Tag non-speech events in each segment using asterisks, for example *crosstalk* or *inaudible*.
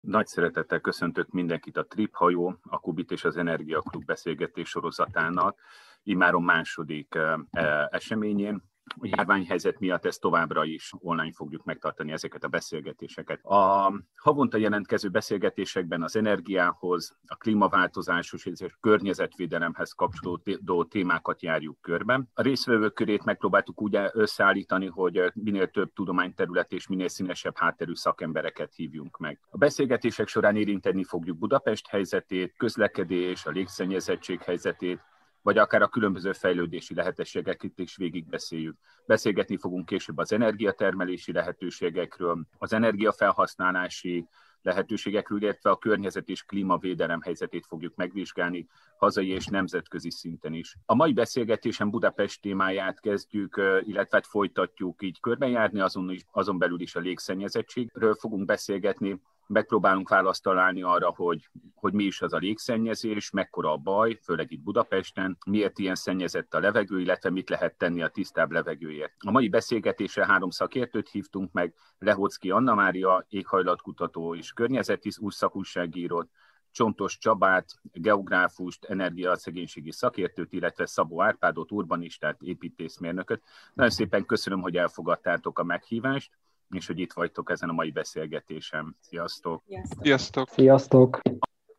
Nagy szeretettel köszöntök mindenkit a Trip hajó, a Kubit és az Energia Klub beszélgetés sorozatának, imáron második eh, eh, eseményén. A járványhelyzet miatt ezt továbbra is online fogjuk megtartani ezeket a beszélgetéseket. A havonta jelentkező beszélgetésekben az energiához, a klímaváltozáshoz és a környezetvédelemhez kapcsolódó témákat járjuk körbe. A részvevők körét megpróbáltuk úgy összeállítani, hogy minél több tudományterület és minél színesebb hátterű szakembereket hívjunk meg. A beszélgetések során érinteni fogjuk Budapest helyzetét, közlekedés, a légszennyezettség helyzetét, vagy akár a különböző fejlődési lehetőségeket is végigbeszéljük. Beszélgetni fogunk később az energiatermelési lehetőségekről, az energiafelhasználási lehetőségekről, illetve a környezet és klímavédelem helyzetét fogjuk megvizsgálni hazai és nemzetközi szinten is. A mai beszélgetésen Budapest témáját kezdjük, illetve hát folytatjuk így körbejárni, azon, is, azon belül is a légszennyezettségről fogunk beszélgetni, megpróbálunk választ találni arra, hogy, hogy mi is az a légszennyezés, mekkora a baj, főleg itt Budapesten, miért ilyen szennyezett a levegő, illetve mit lehet tenni a tisztább levegőért. A mai beszélgetésre három szakértőt hívtunk meg, Lehocki Anna Mária, éghajlatkutató és környezeti úrszakúságírót, Csontos Csabát, geográfust, energiaszegénységi szakértőt, illetve Szabó Árpádot, urbanistát, építészmérnököt. Nagyon szépen köszönöm, hogy elfogadtátok a meghívást és hogy itt vagytok ezen a mai beszélgetésem. Sziasztok! Sziasztok! Sziasztok!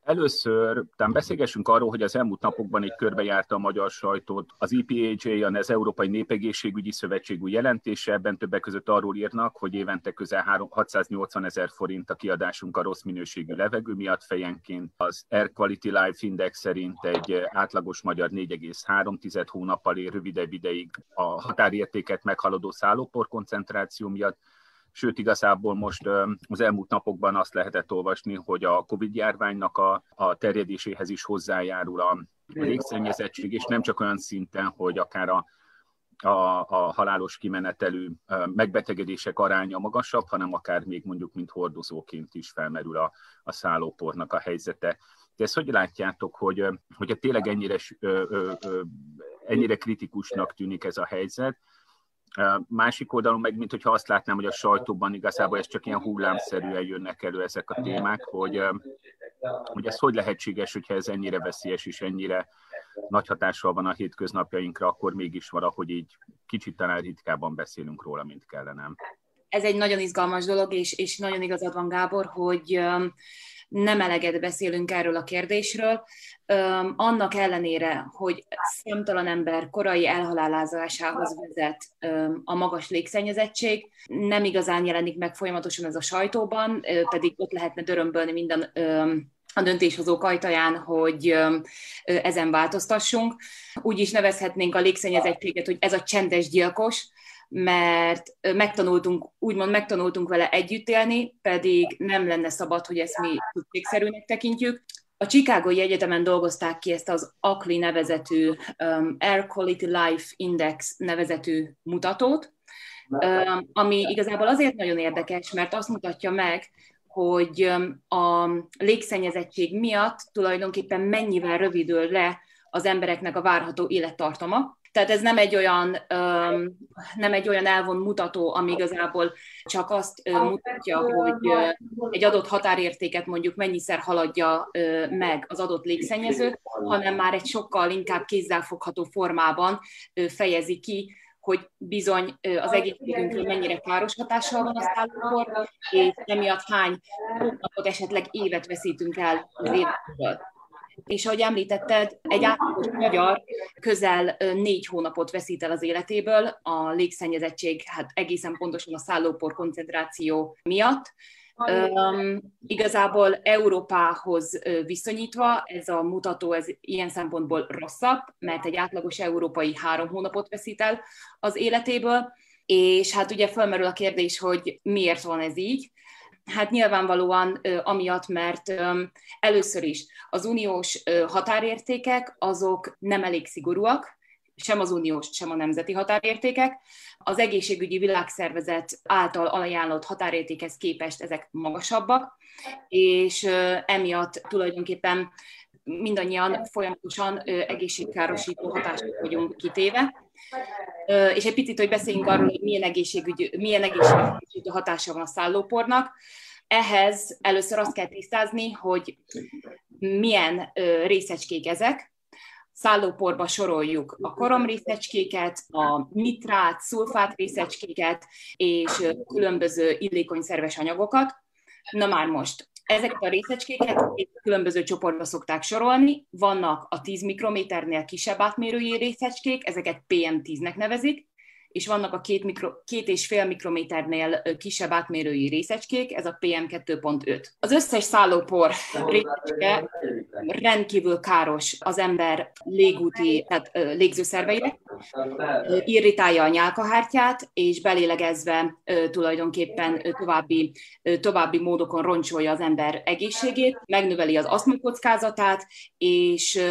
Először talán beszélgessünk arról, hogy az elmúlt napokban egy körbejárta a magyar sajtót. Az EPAJ, az Európai Népegészségügyi Szövetség új jelentése, ebben többek között arról írnak, hogy évente közel 680 ezer forint a kiadásunk a rossz minőségű levegő miatt fejenként. Az Air Quality Life Index szerint egy átlagos magyar 4,3 hónappal ér rövidebb ideig a határértéket meghaladó szállópor koncentráció miatt Sőt, igazából most az elmúlt napokban azt lehetett olvasni, hogy a COVID-járványnak a, a terjedéséhez is hozzájárul a légszennyezettség, és nem csak olyan szinten, hogy akár a, a, a halálos kimenetelű megbetegedések aránya magasabb, hanem akár még mondjuk, mint hordozóként is felmerül a, a szállópornak a helyzete. De ezt hogy látjátok, hogy, hogy tényleg ennyire, ennyire kritikusnak tűnik ez a helyzet, Másik oldalon meg, mint hogyha azt látnám, hogy a sajtóban igazából ez csak ilyen hullámszerűen jönnek elő ezek a témák, hogy, hogy ez hogy lehetséges, hogyha ez ennyire veszélyes és ennyire nagy hatással van a hétköznapjainkra, akkor mégis valahogy így kicsit talán ritkábban beszélünk róla, mint kellene. Ez egy nagyon izgalmas dolog, és, és nagyon igazad van, Gábor, hogy nem eleget beszélünk erről a kérdésről. Annak ellenére, hogy számtalan ember korai elhalálázásához vezet a magas légszennyezettség, nem igazán jelenik meg folyamatosan ez a sajtóban, pedig ott lehetne dörömbölni minden a döntéshozók ajtaján, hogy ezen változtassunk. Úgy is nevezhetnénk a légszennyezettséget, hogy ez a csendes gyilkos, mert megtanultunk, úgymond megtanultunk vele együtt élni, pedig nem lenne szabad, hogy ezt mi szükségszerűnek tekintjük. A Chicagói Egyetemen dolgozták ki ezt az ACLI nevezetű um, Air Quality Life Index nevezetű mutatót, um, ami igazából azért nagyon érdekes, mert azt mutatja meg, hogy a légszennyezettség miatt tulajdonképpen mennyivel rövidül le az embereknek a várható élettartama, tehát ez nem egy olyan, nem egy olyan elvon mutató, ami igazából csak azt mutatja, hogy egy adott határértéket mondjuk mennyiszer haladja meg az adott légszennyező, hanem már egy sokkal inkább kézzelfogható formában fejezi ki, hogy bizony az egészségünkről mennyire káros hatással van a szállókor, és emiatt hány hónapot, esetleg évet veszítünk el az életből és ahogy említetted, egy átlagos magyar közel négy hónapot veszít el az életéből a légszennyezettség, hát egészen pontosan a szállópor koncentráció miatt. Um, igazából Európához viszonyítva ez a mutató ez ilyen szempontból rosszabb, mert egy átlagos európai három hónapot veszít el az életéből, és hát ugye felmerül a kérdés, hogy miért van ez így. Hát nyilvánvalóan amiatt, mert először is az uniós határértékek azok nem elég szigorúak, sem az uniós, sem a nemzeti határértékek. Az egészségügyi világszervezet által ajánlott határértékhez képest ezek magasabbak, és emiatt tulajdonképpen mindannyian folyamatosan egészségkárosító hatások vagyunk kitéve. És egy picit, hogy beszéljünk arról, hogy milyen egészségügyi, milyen egészségügyi hatása van a szállópornak. Ehhez először azt kell tisztázni, hogy milyen részecskék ezek, szállóporba soroljuk a koromrészecskéket, a nitrát, szulfát részecskéket és különböző illékony szerves anyagokat. Na már most, ezeket a részecskéket különböző csoportba szokták sorolni. Vannak a 10 mikrométernél kisebb átmérőjű részecskék, ezeket PM10-nek nevezik, és vannak a két, mikro, két és fél mikrométernél kisebb átmérőjű részecskék, ez a PM2.5. Az összes szállópor részecske rendkívül káros az ember légúti, tehát légzőszerveire, irritálja a nyálkahártyát, és belélegezve tulajdonképpen további, további módokon roncsolja az ember egészségét, megnöveli az asztma kockázatát, és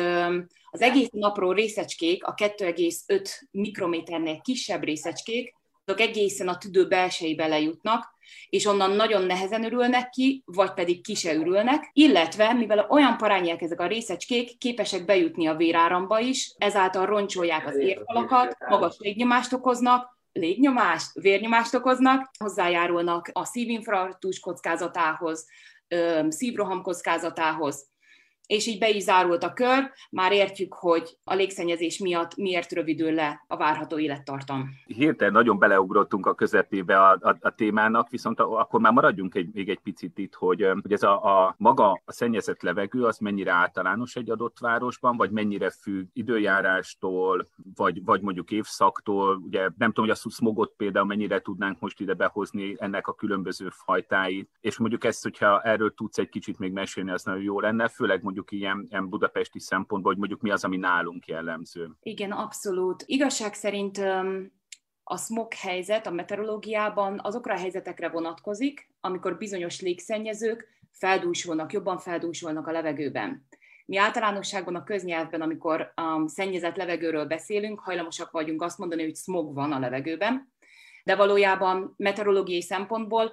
az egész napról részecskék, a 2,5 mikrométernél kisebb részecskék, azok egészen a tüdő belsejébe lejutnak, és onnan nagyon nehezen ürülnek ki, vagy pedig ki se ürülnek, illetve mivel olyan parányák ezek a részecskék, képesek bejutni a véráramba is, ezáltal roncsolják az érfalakat, magas légnyomást okoznak, légnyomást, vérnyomást okoznak, hozzájárulnak a szívinfarktus kockázatához, szívroham kockázatához, és így be is zárult a kör, már értjük, hogy a légszennyezés miatt miért rövidül le a várható élettartam. Hirtelen nagyon beleugrottunk a közepébe a, a, a témának, viszont akkor már maradjunk egy, még egy picit itt, hogy, hogy ez a, a maga a szennyezett levegő, az mennyire általános egy adott városban, vagy mennyire függ időjárástól, vagy, vagy mondjuk évszaktól, ugye nem tudom, hogy a smogot például mennyire tudnánk most ide behozni ennek a különböző fajtáit, és mondjuk ezt, hogyha erről tudsz egy kicsit még mesélni, az nagyon jó lenne, főleg mondjuk mondjuk ilyen, ilyen budapesti szempontból, hogy mondjuk mi az, ami nálunk jellemző. Igen, abszolút. Igazság szerint a smog helyzet a meteorológiában azokra a helyzetekre vonatkozik, amikor bizonyos légszennyezők feldúsolnak, jobban feldúsolnak a levegőben. Mi általánosságban a köznyelvben, amikor a szennyezett levegőről beszélünk, hajlamosak vagyunk azt mondani, hogy smog van a levegőben, de valójában meteorológiai szempontból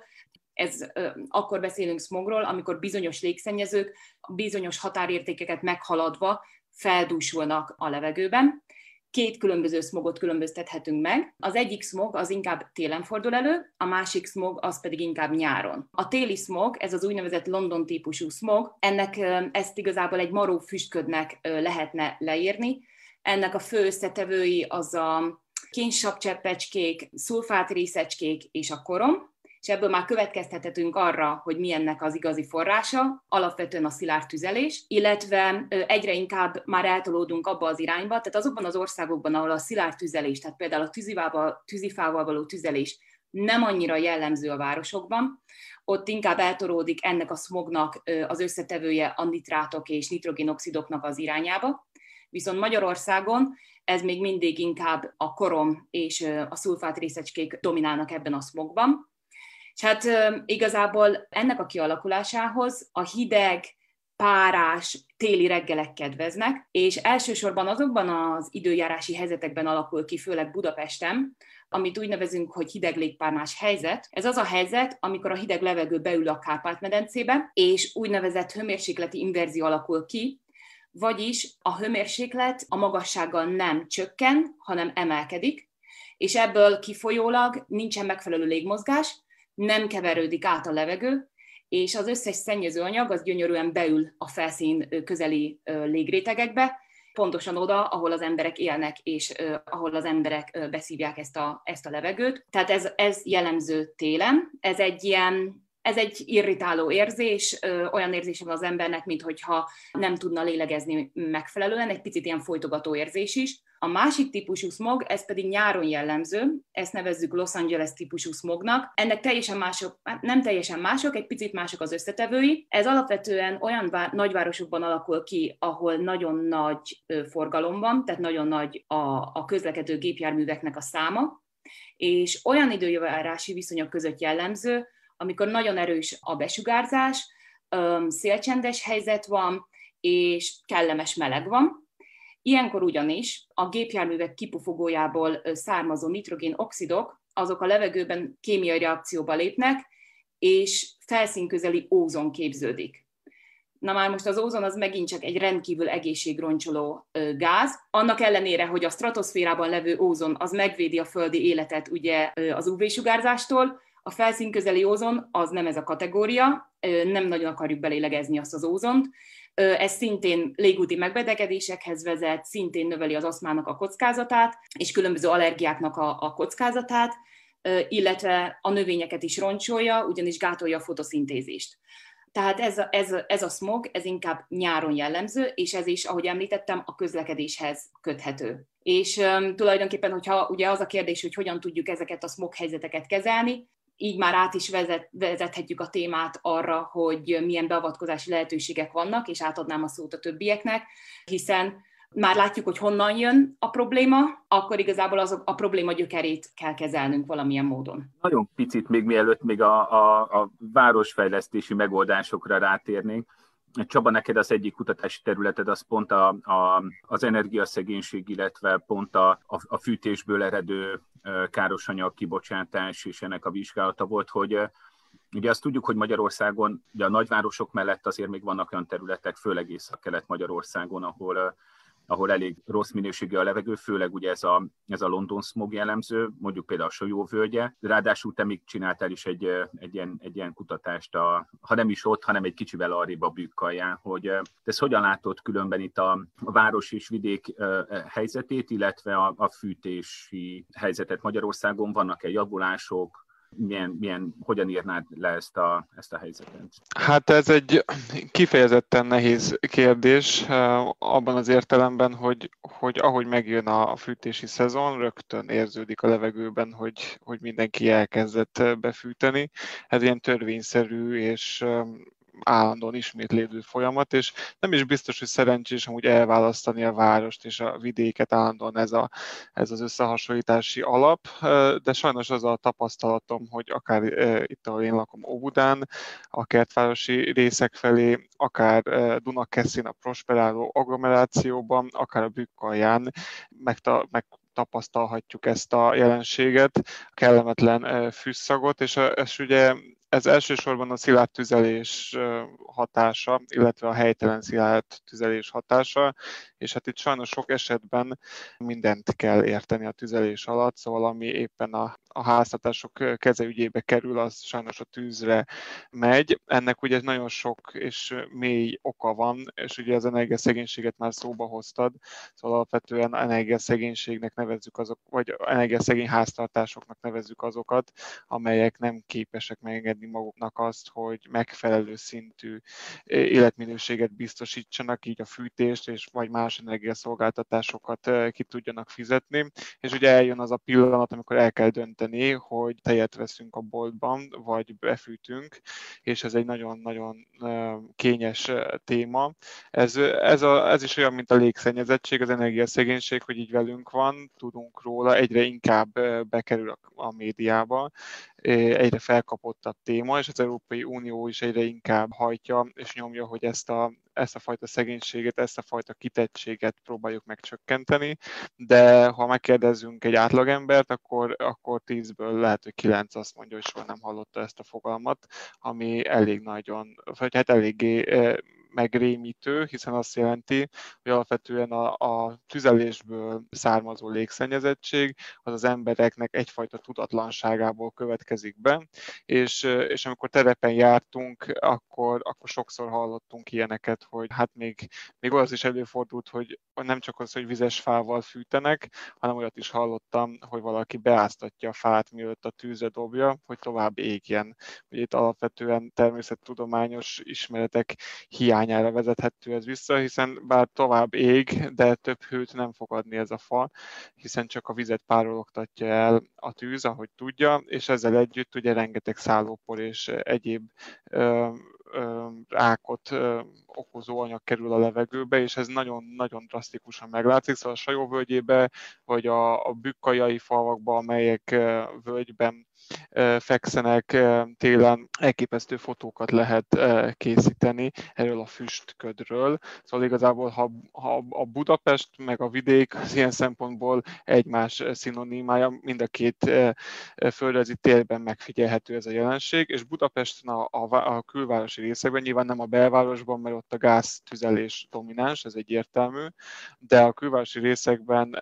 ez akkor beszélünk smogról, amikor bizonyos légszennyezők bizonyos határértékeket meghaladva feldúsulnak a levegőben. Két különböző smogot különböztethetünk meg. Az egyik smog az inkább télen fordul elő, a másik smog az pedig inkább nyáron. A téli smog, ez az úgynevezett London típusú smog, ennek ezt igazából egy maró füstködnek lehetne leírni. Ennek a fő összetevői az a kénysapcseppecskék, szulfátrészecskék és a korom, és ebből már következtethetünk arra, hogy milyennek az igazi forrása, alapvetően a szilárd tüzelés, illetve egyre inkább már eltolódunk abba az irányba, tehát azokban az országokban, ahol a szilárd tüzelés, tehát például a tűzifával, tűzifával való tüzelés nem annyira jellemző a városokban, ott inkább eltoródik ennek a smognak az összetevője a nitrátok és nitrogénoxidoknak az irányába. Viszont Magyarországon ez még mindig inkább a korom és a szulfát részecskék dominálnak ebben a smogban. És hát igazából ennek a kialakulásához a hideg, párás, téli reggelek kedveznek, és elsősorban azokban az időjárási helyzetekben alakul ki, főleg Budapesten, amit úgy nevezünk, hogy hideg légpárnás helyzet. Ez az a helyzet, amikor a hideg levegő beül a Kárpát-medencébe, és úgynevezett hőmérsékleti inverzió alakul ki, vagyis a hőmérséklet a magassággal nem csökken, hanem emelkedik, és ebből kifolyólag nincsen megfelelő légmozgás, nem keverődik át a levegő, és az összes szennyező anyag az gyönyörűen beül a felszín közeli légrétegekbe, pontosan oda, ahol az emberek élnek, és ahol az emberek beszívják ezt a, ezt a levegőt. Tehát ez, ez jellemző télen. Ez egy ilyen ez egy irritáló érzés, olyan érzés van az embernek, mintha nem tudna lélegezni megfelelően, egy picit ilyen folytogató érzés is. A másik típusú smog, ez pedig nyáron jellemző, ezt nevezzük Los Angeles típusú smognak. Ennek teljesen mások, hát nem teljesen mások, egy picit mások az összetevői. Ez alapvetően olyan vár, nagyvárosokban alakul ki, ahol nagyon nagy forgalom van, tehát nagyon nagy a, a közlekedő gépjárműveknek a száma, és olyan időjárási viszonyok között jellemző, amikor nagyon erős a besugárzás, szélcsendes helyzet van, és kellemes meleg van. Ilyenkor ugyanis a gépjárművek kipufogójából származó nitrogén-oxidok, azok a levegőben kémiai reakcióba lépnek, és felszínközeli ózon képződik. Na már most az ózon az megint csak egy rendkívül egészségroncsoló gáz. Annak ellenére, hogy a stratoszférában levő ózon az megvédi a földi életet ugye az UV-sugárzástól, A felszín közeli ózon az nem ez a kategória, nem nagyon akarjuk belélegezni azt az ózont. Ez szintén légúti megbetegedésekhez vezet, szintén növeli az aszmának a kockázatát, és különböző allergiáknak a, a kockázatát, illetve a növényeket is roncsolja, ugyanis gátolja a fotoszintézist. Tehát ez a, ez, a, ez a smog, ez inkább nyáron jellemző, és ez is, ahogy említettem, a közlekedéshez köthető. És um, tulajdonképpen, hogyha ugye az a kérdés, hogy hogyan tudjuk ezeket a smog helyzeteket kezelni, így már át is vezet, vezethetjük a témát arra, hogy milyen beavatkozási lehetőségek vannak, és átadnám a szót a többieknek, hiszen már látjuk, hogy honnan jön a probléma, akkor igazából az a probléma gyökerét kell kezelnünk valamilyen módon. Nagyon picit még mielőtt még a, a, a városfejlesztési megoldásokra rátérnénk. Csaba, neked az egyik kutatási területed az pont a, a, az energiaszegénység, illetve pont a, a, a fűtésből eredő károsanyag kibocsátás és ennek a vizsgálata volt, hogy Ugye azt tudjuk, hogy Magyarországon, ugye a nagyvárosok mellett azért még vannak olyan területek, főleg Észak-Kelet-Magyarországon, ahol ahol elég rossz minőségű a levegő, főleg ugye ez a, ez a London smog jellemző, mondjuk például a Solyó völgye. Ráadásul te még csináltál is egy, egy, ilyen, egy ilyen kutatást, a, ha nem is ott, hanem egy kicsivel arrébb a bükkalján, hogy ezt hogyan látod különben itt a város és vidék helyzetét, illetve a, a fűtési helyzetet Magyarországon, vannak-e javulások, milyen, milyen, hogyan írnád le ezt a, ezt a helyzetet? Hát ez egy kifejezetten nehéz kérdés eh, abban az értelemben, hogy, hogy ahogy megjön a fűtési szezon, rögtön érződik a levegőben, hogy, hogy mindenki elkezdett befűteni. Ez ilyen törvényszerű és eh, állandóan ismétlődő folyamat, és nem is biztos, hogy szerencsés amúgy elválasztani a várost és a vidéket állandóan ez, a, ez az összehasonlítási alap, de sajnos az a tapasztalatom, hogy akár itt, ahol én lakom Óbudán, a kertvárosi részek felé, akár Dunakeszin a prosperáló agglomerációban, akár a Bükkalján megta, meg tapasztalhatjuk ezt a jelenséget, a kellemetlen fűszagot, és, és ugye ez elsősorban a szilárd tüzelés hatása, illetve a helytelen szilárd tüzelés hatása, és hát itt sajnos sok esetben mindent kell érteni a tüzelés alatt, szóval ami éppen a, a háztatások kezeügyébe kerül, az sajnos a tűzre megy. Ennek ugye nagyon sok és mély oka van, és ugye az energiaszegénységet már szóba hoztad, szóval alapvetően energiaszegénységnek nevezzük azok, vagy energiaszegény háztartásoknak nevezzük azokat, amelyek nem képesek megengedni maguknak azt, hogy megfelelő szintű életminőséget biztosítsanak, így a fűtést és vagy más energiaszolgáltatásokat ki tudjanak fizetni, és ugye eljön az a pillanat, amikor el kell dönteni, hogy tejet veszünk a boltban, vagy befűtünk, és ez egy nagyon-nagyon kényes téma. Ez, ez, a, ez is olyan, mint a légszennyezettség, az energiaszegénység, hogy így velünk van, tudunk róla, egyre inkább bekerül a, a médiába, egyre felkapottabb téma, és az Európai Unió is egyre inkább hajtja és nyomja, hogy ezt a, ezt a fajta szegénységet, ezt a fajta kitettséget próbáljuk megcsökkenteni, de ha megkérdezünk egy átlagembert, akkor, akkor tízből lehet, hogy kilenc azt mondja, hogy soha nem hallotta ezt a fogalmat, ami elég nagyon, vagy hát eléggé megrémítő, hiszen azt jelenti, hogy alapvetően a, a tüzelésből származó légszennyezettség az az embereknek egyfajta tudatlanságából következik be, és, és amikor terepen jártunk, akkor, akkor sokszor hallottunk ilyeneket, hogy hát még, még az is előfordult, hogy nem csak az, hogy vizes fával fűtenek, hanem olyat is hallottam, hogy valaki beáztatja a fát, mielőtt a tűzre dobja, hogy tovább égjen. Ugye itt alapvetően természettudományos ismeretek hiány hiányára vezethető ez vissza, hiszen bár tovább ég, de több hőt nem fog adni ez a fa, hiszen csak a vizet párologtatja el a tűz, ahogy tudja, és ezzel együtt ugye rengeteg szállópor és egyéb ö, rákot okozó anyag kerül a levegőbe, és ez nagyon-nagyon drasztikusan meglátszik. Szóval a Sajó völgyébe, vagy a, a bükkajai falvakban, amelyek völgyben fekszenek télen, elképesztő fotókat lehet készíteni erről a füstködről. Szóval igazából, ha, ha a Budapest meg a vidék az ilyen szempontból egymás szinonimája, mind a két földrajzi térben megfigyelhető ez a jelenség, és Budapesten a, a, a külvárosi részekben, nyilván nem a belvárosban, mert ott a gáztüzelés domináns, ez egyértelmű, de a külvárosi részekben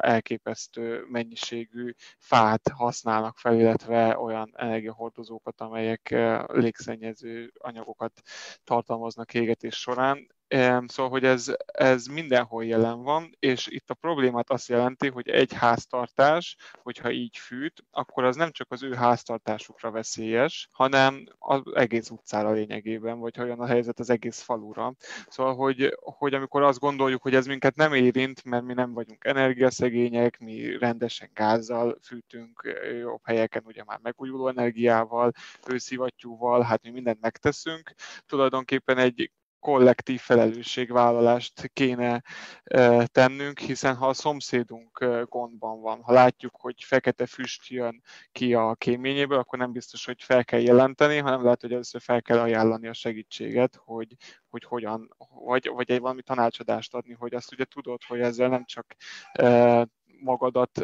elképesztő mennyiségű fát használnak fel, illetve illetve olyan energiahordozókat, amelyek légszennyező anyagokat tartalmaznak égetés során. Szóval, hogy ez, ez mindenhol jelen van, és itt a problémát azt jelenti, hogy egy háztartás, hogyha így fűt, akkor az nem csak az ő háztartásukra veszélyes, hanem az egész utcára lényegében, vagy ha olyan a helyzet az egész falura. Szóval, hogy, hogy amikor azt gondoljuk, hogy ez minket nem érint, mert mi nem vagyunk energiaszegények, mi rendesen gázzal fűtünk, jobb helyeken ugye már megújuló energiával, őszivattyúval, hát mi mindent megteszünk. Tulajdonképpen egy kollektív felelősségvállalást kéne tennünk, hiszen ha a szomszédunk gondban van, ha látjuk, hogy fekete füst jön ki a kéményéből, akkor nem biztos, hogy fel kell jelenteni, hanem lehet, hogy először fel kell ajánlani a segítséget, hogy, hogy hogyan, vagy, vagy egy valami tanácsadást adni, hogy azt ugye tudod, hogy ezzel nem csak magadat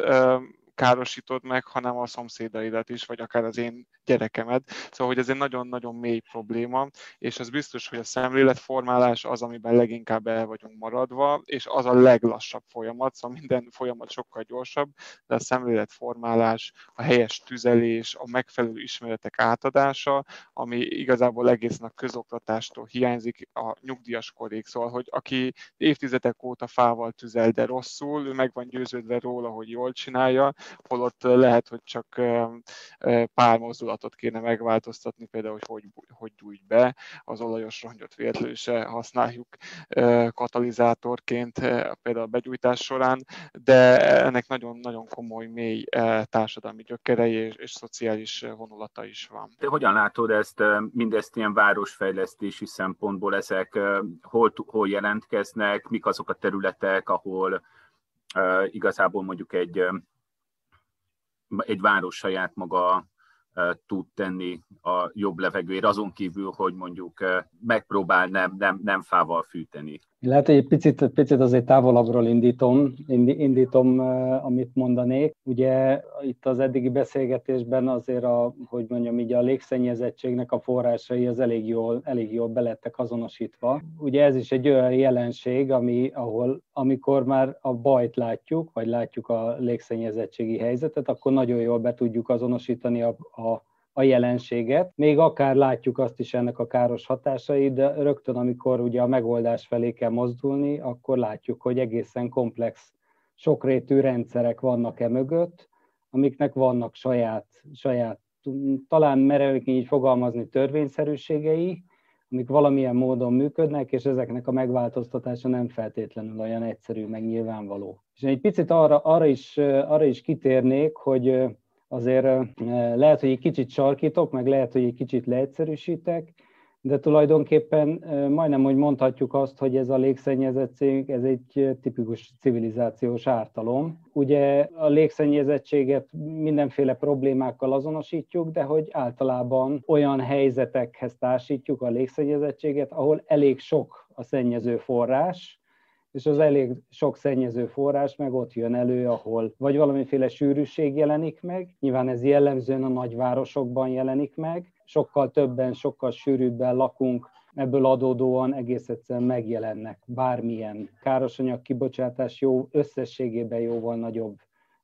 károsítod meg, hanem a szomszédaidat is, vagy akár az én gyerekemet. Szóval, hogy ez egy nagyon-nagyon mély probléma, és az biztos, hogy a szemléletformálás az, amiben leginkább el vagyunk maradva, és az a leglassabb folyamat, szóval minden folyamat sokkal gyorsabb, de a szemléletformálás, a helyes tüzelés, a megfelelő ismeretek átadása, ami igazából egésznek közoktatástól hiányzik a nyugdíjas korig. Szóval, hogy aki évtizedek óta fával tüzel, de rosszul, ő meg van győződve róla, hogy jól csinálja, holott lehet, hogy csak pár mozdulatot kéne megváltoztatni, például, hogy hogy, hogy gyújt be, az olajos rongyot véletlenül se használjuk katalizátorként például a begyújtás során, de ennek nagyon-nagyon komoly, mély társadalmi gyökerei és, és szociális vonulata is van. Te hogyan látod ezt, mindezt ilyen városfejlesztési szempontból, ezek hol, hol jelentkeznek, mik azok a területek, ahol igazából mondjuk egy egy város saját maga tud tenni a jobb levegőért, azon kívül, hogy mondjuk megpróbál nem, nem, nem fával fűteni. Lehet, hogy egy picit, picit azért távolabbról indítom, indítom, amit mondanék. Ugye itt az eddigi beszélgetésben azért, a, hogy mondjam, így a légszennyezettségnek a forrásai az elég jól, elég jól belettek azonosítva. Ugye ez is egy olyan jelenség, ami, ahol amikor már a bajt látjuk, vagy látjuk a légszennyezettségi helyzetet, akkor nagyon jól be tudjuk azonosítani a, a a jelenséget. Még akár látjuk azt is ennek a káros hatásait, de rögtön, amikor ugye a megoldás felé kell mozdulni, akkor látjuk, hogy egészen komplex, sokrétű rendszerek vannak e mögött, amiknek vannak saját, saját talán merevik így fogalmazni törvényszerűségei, amik valamilyen módon működnek, és ezeknek a megváltoztatása nem feltétlenül olyan egyszerű, meg nyilvánvaló. És egy picit arra, arra, is, arra is kitérnék, hogy azért lehet, hogy egy kicsit sarkítok, meg lehet, hogy egy kicsit leegyszerűsítek, de tulajdonképpen majdnem, hogy mondhatjuk azt, hogy ez a légszennyezettség, ez egy tipikus civilizációs ártalom. Ugye a légszennyezettséget mindenféle problémákkal azonosítjuk, de hogy általában olyan helyzetekhez társítjuk a légszennyezettséget, ahol elég sok a szennyező forrás, és az elég sok szennyező forrás meg ott jön elő, ahol vagy valamiféle sűrűség jelenik meg, nyilván ez jellemzően a nagyvárosokban jelenik meg, sokkal többen, sokkal sűrűbben lakunk, ebből adódóan egész egyszerűen megjelennek bármilyen károsanyag kibocsátás jó, összességében jóval nagyobb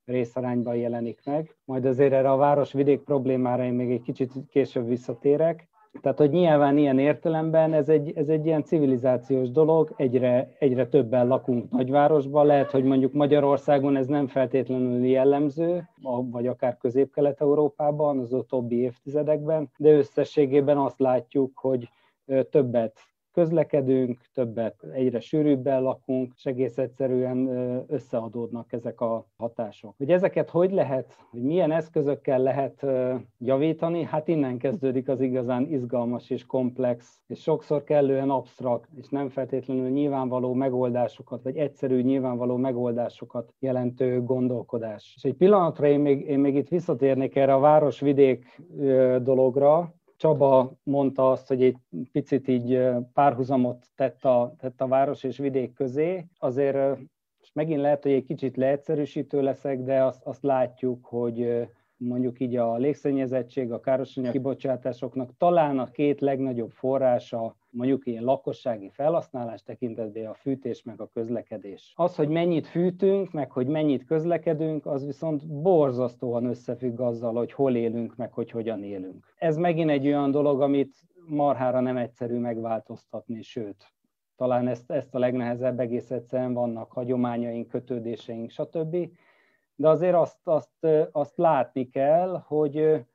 részarányban jelenik meg. Majd azért erre a városvidék problémára én még egy kicsit később visszatérek. Tehát, hogy nyilván ilyen értelemben ez egy, ez egy ilyen civilizációs dolog, egyre, egyre többen lakunk nagyvárosban, lehet, hogy mondjuk Magyarországon ez nem feltétlenül jellemző, vagy akár Közép-Kelet-Európában az utóbbi évtizedekben, de összességében azt látjuk, hogy többet közlekedünk, többet, egyre sűrűbben lakunk, és egész egyszerűen összeadódnak ezek a hatások. Hogy ezeket hogy lehet, hogy milyen eszközökkel lehet javítani, hát innen kezdődik az igazán izgalmas és komplex, és sokszor kellően absztrakt, és nem feltétlenül nyilvánvaló megoldásokat, vagy egyszerű nyilvánvaló megoldásokat jelentő gondolkodás. És egy pillanatra én még, én még itt visszatérnék erre a város-vidék dologra, Csaba mondta azt, hogy egy picit így párhuzamot tett a, tett a város és vidék közé. Azért és megint lehet, hogy egy kicsit leegyszerűsítő leszek, de azt, azt látjuk, hogy mondjuk így a légszennyezettség, a károsanyag kibocsátásoknak talán a két legnagyobb forrása mondjuk ilyen lakossági felhasználás tekintetben a fűtés meg a közlekedés. Az, hogy mennyit fűtünk, meg hogy mennyit közlekedünk, az viszont borzasztóan összefügg azzal, hogy hol élünk, meg hogy hogyan élünk. Ez megint egy olyan dolog, amit marhára nem egyszerű megváltoztatni, sőt, talán ezt, ezt a legnehezebb egész egyszerűen vannak hagyományaink, kötődéseink, stb. De azért azt, azt, azt látni kell, hogy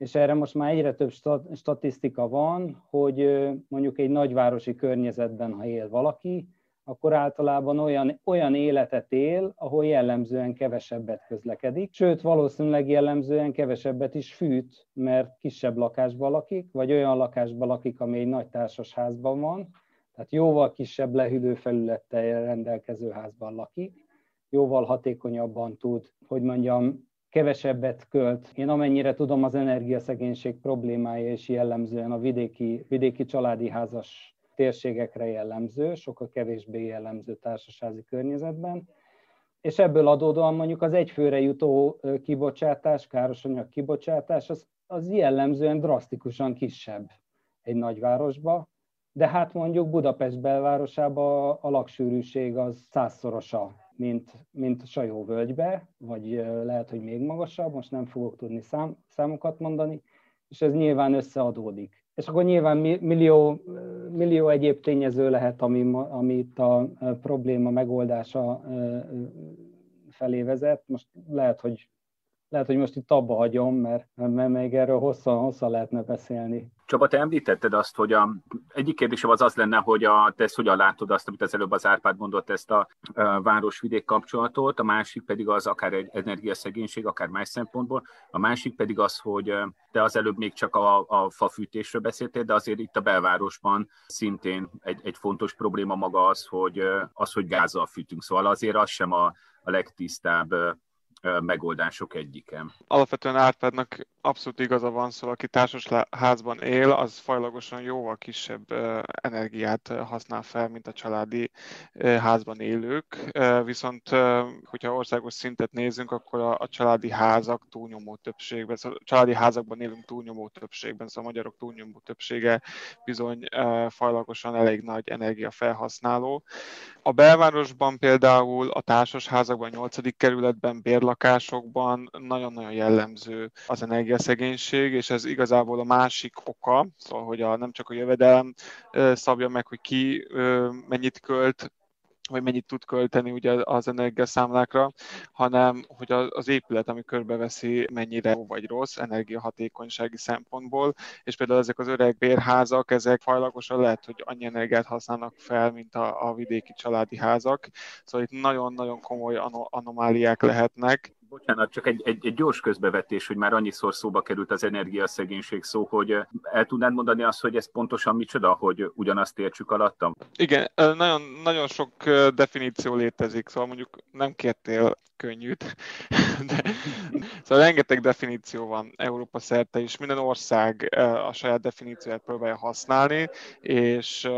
és erre most már egyre több statisztika van, hogy mondjuk egy nagyvárosi környezetben, ha él valaki, akkor általában olyan, olyan életet él, ahol jellemzően kevesebbet közlekedik, sőt valószínűleg jellemzően kevesebbet is fűt, mert kisebb lakásban lakik, vagy olyan lakásban lakik, ami egy nagy társasházban van, tehát jóval kisebb lehűlőfelülettel rendelkező házban lakik, jóval hatékonyabban tud, hogy mondjam, kevesebbet költ. Én amennyire tudom, az energiaszegénység problémája is jellemzően a vidéki, vidéki családi házas térségekre jellemző, sokkal kevésbé jellemző társasági környezetben. És ebből adódóan mondjuk az egyfőre jutó kibocsátás, károsanyag kibocsátás, az, az jellemzően drasztikusan kisebb egy nagyvárosba, de hát mondjuk Budapest belvárosában a laksűrűség az százszorosa mint, mint Sajóvölgybe, vagy lehet, hogy még magasabb, most nem fogok tudni szám, számokat mondani, és ez nyilván összeadódik. És akkor nyilván millió, millió egyéb tényező lehet, ami, ami itt a probléma megoldása felé vezet. Most lehet, hogy lehet, hogy most itt abba hagyom, mert, mert még erről hosszan, hosszan lehetne beszélni. Csaba, te említetted azt, hogy a, egyik kérdésem az az lenne, hogy a, te ezt hogyan látod azt, amit az előbb az Árpád mondott, ezt a, a város-vidék kapcsolatot, a másik pedig az akár egy energiaszegénység, akár más szempontból, a másik pedig az, hogy te az előbb még csak a, a fafűtésről beszéltél, de azért itt a belvárosban szintén egy, egy fontos probléma maga az, hogy, az, hogy gázzal fűtünk. Szóval azért az sem a, a legtisztább megoldások egyikem. Alapvetően Árpádnak abszolút igaza van, szóval aki társas házban él, az fajlagosan jóval kisebb energiát használ fel, mint a családi házban élők. Viszont, hogyha országos szintet nézünk, akkor a, családi házak túlnyomó többségben, szóval a családi házakban élünk túlnyomó többségben, szóval a magyarok túlnyomó többsége bizony fajlagosan elég nagy energiafelhasználó. A belvárosban például a társasházakban, a 8. kerületben, bérlakásokban nagyon-nagyon jellemző az energiaszegénység, és ez igazából a másik oka, szóval hogy a, nem csak a jövedelem szabja meg, hogy ki mennyit költ vagy mennyit tud költeni ugye az energiaszámlákra, hanem hogy az épület, ami körbeveszi, mennyire jó vagy rossz energiahatékonysági szempontból, és például ezek az öreg bérházak, ezek fajlagosan lehet, hogy annyi energiát használnak fel, mint a, a vidéki családi házak, szóval itt nagyon-nagyon komoly anomáliák lehetnek, Bocsánat, csak egy, egy, egy gyors közbevetés, hogy már annyiszor szóba került az energiaszegénység szó, hogy el tudnád mondani azt, hogy ez pontosan micsoda, hogy ugyanazt értsük alattam? Igen, nagyon, nagyon sok definíció létezik, szóval mondjuk nem kértél könnyűt, *laughs* de szóval rengeteg definíció van Európa szerte, és minden ország a saját definícióját próbálja használni, és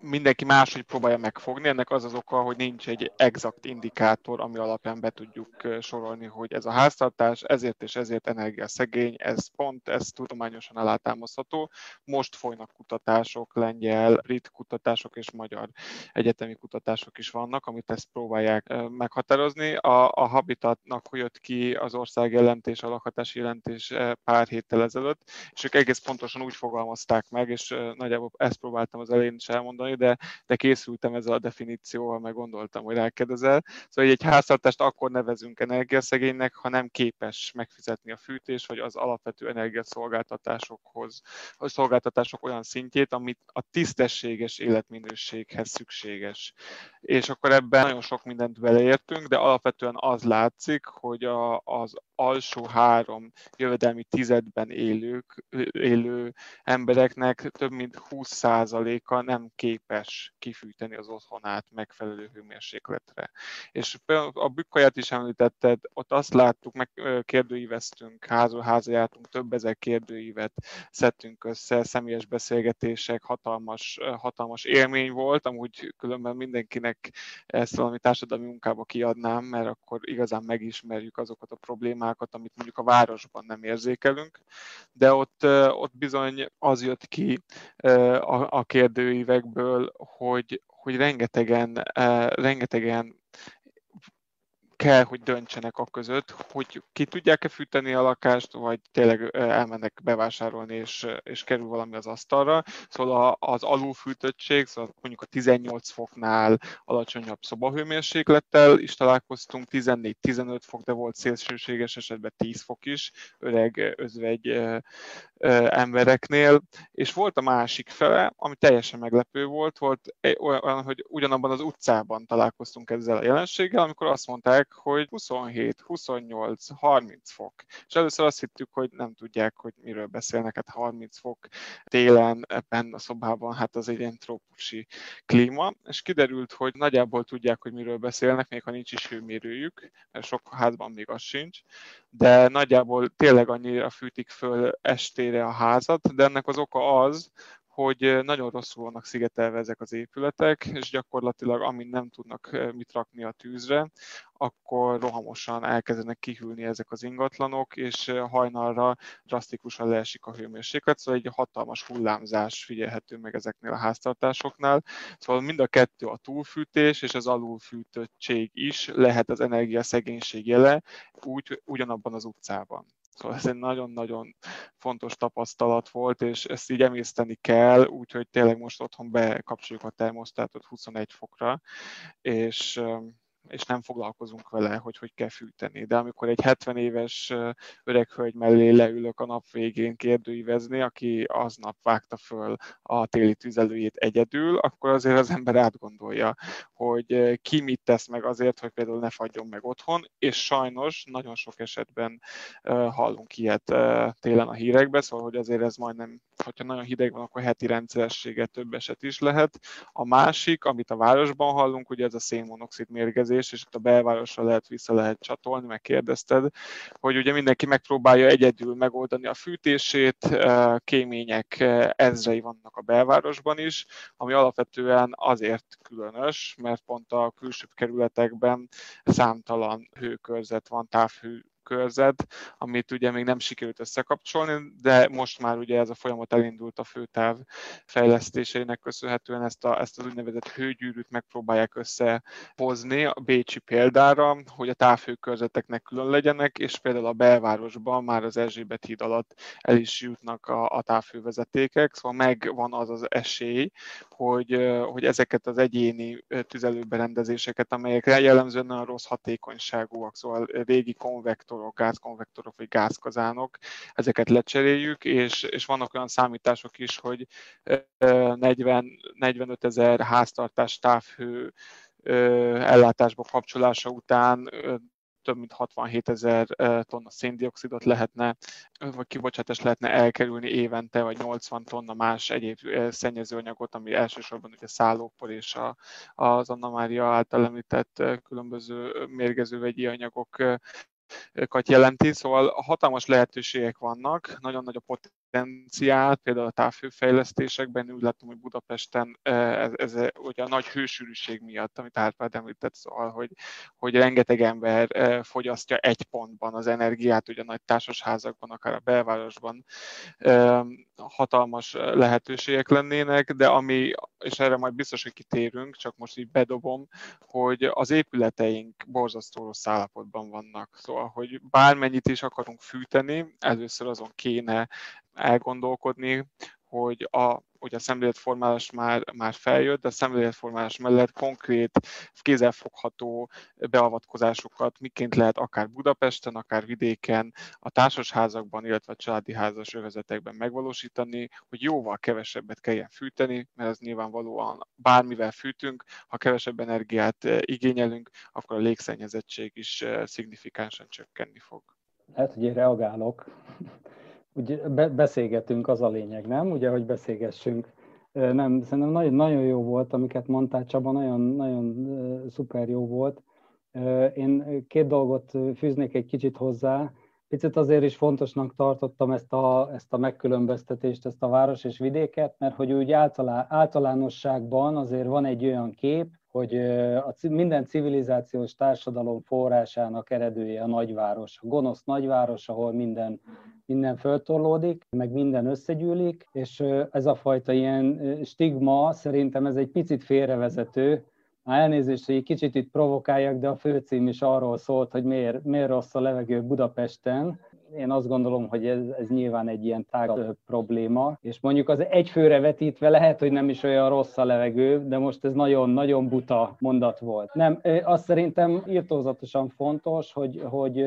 mindenki máshogy próbálja megfogni. Ennek az az oka, hogy nincs egy exakt indikátor, ami alapján be tudjuk sorolni, hogy ez a háztartás ezért és ezért energiaszegény, ez pont, ez tudományosan alátámasztható. Most folynak kutatások, lengyel, brit kutatások és magyar egyetemi kutatások is vannak, amit ezt próbálják meghatározni. A, a Habitatnak jött ki az ország jelentés, a lakhatási jelentés pár héttel ezelőtt, és ők egész pontosan úgy fogalmazták meg, és nagyjából ezt próbáltam az elején is elmondani, de, de készültem ezzel a definícióval, meg gondoltam, hogy rákérdezel. Szóval egy háztartást akkor nevezünk energiaszegény, szegénynek, ha nem képes megfizetni a fűtés, vagy az alapvető energiaszolgáltatásokhoz, a szolgáltatások olyan szintjét, amit a tisztességes életminőséghez szükséges. És akkor ebben nagyon sok mindent beleértünk, de alapvetően az látszik, hogy a, az alsó három jövedelmi tizedben élők, élő embereknek több mint 20%-a nem képes kifűteni az otthonát megfelelő hőmérsékletre. És a bükkaját is említetted, ott azt láttuk, meg kérdőíveztünk, házról házra jártunk, több ezer kérdőívet szedtünk össze, személyes beszélgetések, hatalmas, hatalmas élmény volt, amúgy különben mindenkinek ezt valami társadalmi munkába kiadnám, mert akkor igazán megismerjük azokat a problémákat, amit mondjuk a városban nem érzékelünk, de ott, ott bizony az jött ki a, a kérdőívekből, hogy, hogy rengetegen, rengetegen kell, hogy döntsenek a között, hogy ki tudják-e fűteni a lakást, vagy tényleg elmennek bevásárolni, és, és kerül valami az asztalra. Szóval az alulfűtöttség, szóval mondjuk a 18 foknál alacsonyabb szobahőmérséklettel is találkoztunk, 14-15 fok, de volt szélsőséges esetben 10 fok is, öreg özvegy embereknél, és volt a másik fele, ami teljesen meglepő volt, volt olyan, hogy ugyanabban az utcában találkoztunk ezzel a jelenséggel, amikor azt mondták, hogy 27, 28, 30 fok. És először azt hittük, hogy nem tudják, hogy miről beszélnek, hát 30 fok télen ebben a szobában, hát az egy ilyen trópusi klíma, és kiderült, hogy nagyjából tudják, hogy miről beszélnek, még ha nincs is hőmérőjük, mert sok házban még az sincs, de nagyjából tényleg annyira fűtik föl estére a házat, de ennek az oka az, hogy nagyon rosszul vannak szigetelve ezek az épületek, és gyakorlatilag amint nem tudnak mit rakni a tűzre, akkor rohamosan elkezdenek kihűlni ezek az ingatlanok, és hajnalra drasztikusan leesik a hőmérséklet, szóval egy hatalmas hullámzás figyelhető meg ezeknél a háztartásoknál. Szóval mind a kettő a túlfűtés és az alulfűtöttség is lehet az energiaszegénység jele, úgy, ugyanabban az utcában. Szóval ez egy nagyon-nagyon fontos tapasztalat volt, és ezt így emészteni kell, úgyhogy tényleg most otthon bekapcsoljuk a termosztátot 21 fokra, és és nem foglalkozunk vele, hogy hogy kell fűteni. De amikor egy 70 éves öreg hölgy mellé leülök a nap végén kérdőívezni, aki aznap vágta föl a téli tüzelőjét egyedül, akkor azért az ember átgondolja, hogy ki mit tesz meg azért, hogy például ne fagyjon meg otthon, és sajnos nagyon sok esetben hallunk ilyet télen a hírekbe, szóval hogy azért ez majdnem, hogyha nagyon hideg van, akkor heti rendszeressége több eset is lehet. A másik, amit a városban hallunk, ugye ez a szénmonoxid mérgezés, kérdés, és itt a belvárosra lehet vissza lehet csatolni, meg kérdezted, hogy ugye mindenki megpróbálja egyedül megoldani a fűtését, eh, kémények eh, ezrei vannak a belvárosban is, ami alapvetően azért különös, mert pont a külsőbb kerületekben számtalan hőkörzet van, távhő körzet, amit ugye még nem sikerült összekapcsolni, de most már ugye ez a folyamat elindult a főtáv fejlesztéseinek köszönhetően. Ezt, a, ezt az úgynevezett hőgyűrűt megpróbálják összehozni a Bécsi példára, hogy a távhőkörzeteknek külön legyenek, és például a belvárosban már az Erzsébet híd alatt el is jutnak a, a távhővezetékek, szóval megvan az az esély, hogy, hogy ezeket az egyéni tüzelőberendezéseket, amelyek jellemzően nagyon rossz hatékonyságúak, szóval régi konvektor konvektorok, gázkonvektorok vagy gázkazánok, ezeket lecseréljük, és, és vannak olyan számítások is, hogy 40-45 ezer háztartás távhő ellátásba kapcsolása után több mint 67 ezer tonna széndiokszidot lehetne, vagy kibocsátást lehetne elkerülni évente, vagy 80 tonna más egyéb szennyezőanyagot, ami elsősorban ugye szállópor és a, az Anna Mária által említett különböző mérgező vegyi anyagok jelenti, szóval hatalmas lehetőségek vannak, nagyon nagy a potenciál, például a távhőfejlesztésekben, úgy látom, hogy Budapesten ez, ez ugye a nagy hősűrűség miatt, amit Árpád említett, szóval, hogy, hogy rengeteg ember fogyasztja egy pontban az energiát, ugye a nagy társasházakban, akár a belvárosban hatalmas lehetőségek lennének, de ami, és erre majd biztos, hogy kitérünk, csak most így bedobom, hogy az épületeink borzasztó rossz állapotban vannak. Szóval, hogy bármennyit is akarunk fűteni, először azon kéne elgondolkodni, hogy a, hogy a szemléletformálás már, már feljött, de a szemléletformálás mellett konkrét, kézzelfogható beavatkozásokat miként lehet akár Budapesten, akár vidéken, a társasházakban, illetve a családi házas övezetekben megvalósítani, hogy jóval kevesebbet kelljen fűteni, mert ez nyilvánvalóan bármivel fűtünk, ha kevesebb energiát eh, igényelünk, akkor a légszennyezettség is eh, szignifikánsan csökkenni fog. Lehet, hogy én reagálok úgy beszélgetünk, az a lényeg, nem? Ugye, hogy beszélgessünk. Nem, szerintem nagyon, nagyon jó volt, amiket mondtál, Csaba, nagyon, nagyon szuper jó volt. Én két dolgot fűznék egy kicsit hozzá. Picit azért is fontosnak tartottam ezt a, ezt a megkülönböztetést, ezt a város és vidéket, mert hogy úgy általá, általánosságban azért van egy olyan kép, hogy a, minden civilizációs társadalom forrásának eredője a nagyváros, a gonosz nagyváros, ahol minden, minden föltorlódik, meg minden összegyűlik, és ez a fajta ilyen stigma szerintem ez egy picit félrevezető, elnézést, hogy egy kicsit itt provokáljak, de a főcím is arról szólt, hogy miért, miért rossz a levegő Budapesten, én azt gondolom, hogy ez, ez nyilván egy ilyen tágabb probléma, és mondjuk az egyfőre vetítve lehet, hogy nem is olyan rossz a levegő, de most ez nagyon-nagyon buta mondat volt. Nem, azt szerintem írtózatosan fontos, hogy, hogy,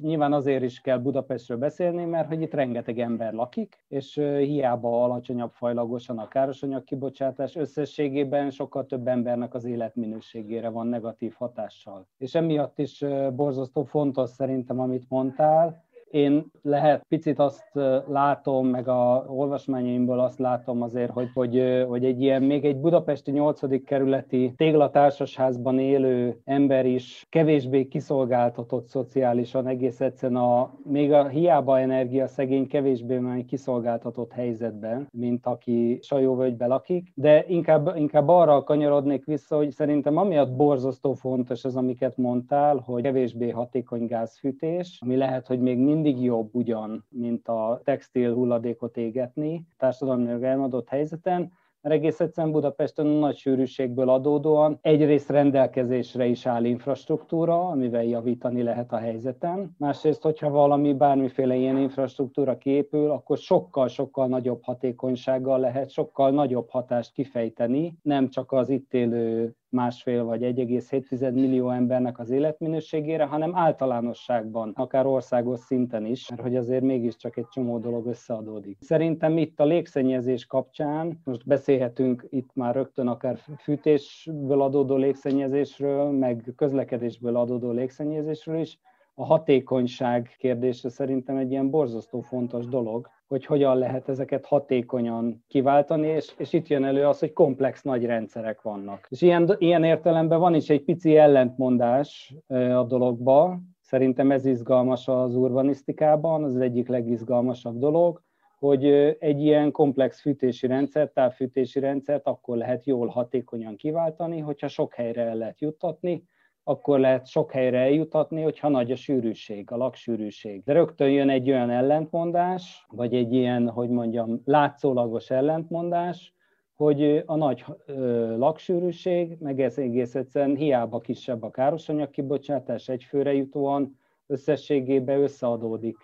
nyilván azért is kell Budapestről beszélni, mert hogy itt rengeteg ember lakik, és hiába alacsonyabb fajlagosan a károsanyag kibocsátás, összességében sokkal több embernek az életminőségére van negatív hatással. És emiatt is borzasztó fontos szerintem, amit mondtál, én lehet picit azt látom, meg a olvasmányaimból azt látom azért, hogy, hogy, hogy egy ilyen, még egy budapesti 8. kerületi téglatársasházban élő ember is kevésbé kiszolgáltatott szociálisan, egész egyszerűen a, még a hiába energia szegény kevésbé már kiszolgáltatott helyzetben, mint aki Sajóvölgybe lakik, de inkább, inkább arra kanyarodnék vissza, hogy szerintem amiatt borzasztó fontos az, amiket mondtál, hogy kevésbé hatékony gázfűtés, ami lehet, hogy még mind mindig jobb ugyan, mint a textil hulladékot égetni társadalmi elmondott helyzeten, mert egész egyszerűen Budapesten nagy sűrűségből adódóan egyrészt rendelkezésre is áll infrastruktúra, amivel javítani lehet a helyzeten. Másrészt, hogyha valami bármiféle ilyen infrastruktúra kiépül, akkor sokkal-sokkal nagyobb hatékonysággal lehet sokkal nagyobb hatást kifejteni, nem csak az itt élő másfél vagy 1,7 millió embernek az életminőségére, hanem általánosságban, akár országos szinten is, mert hogy azért mégiscsak egy csomó dolog összeadódik. Szerintem itt a légszennyezés kapcsán, most beszélhetünk itt már rögtön akár fűtésből adódó légszennyezésről, meg közlekedésből adódó légszennyezésről is, a hatékonyság kérdése szerintem egy ilyen borzasztó fontos dolog, hogy hogyan lehet ezeket hatékonyan kiváltani, és, és itt jön elő az, hogy komplex nagy rendszerek vannak. És ilyen, ilyen értelemben van is egy pici ellentmondás a dologba, szerintem ez izgalmas az urbanisztikában, az egyik legizgalmasabb dolog, hogy egy ilyen komplex fűtési rendszer, távfűtési rendszert akkor lehet jól hatékonyan kiváltani, hogyha sok helyre el lehet juttatni, akkor lehet sok helyre eljutatni, hogyha nagy a sűrűség, a laksűrűség. De rögtön jön egy olyan ellentmondás, vagy egy ilyen, hogy mondjam, látszólagos ellentmondás, hogy a nagy ö, laksűrűség, meg ez egész egyszerűen hiába kisebb a károsanyag kibocsátás egyfőre jutóan, összességében összeadódik,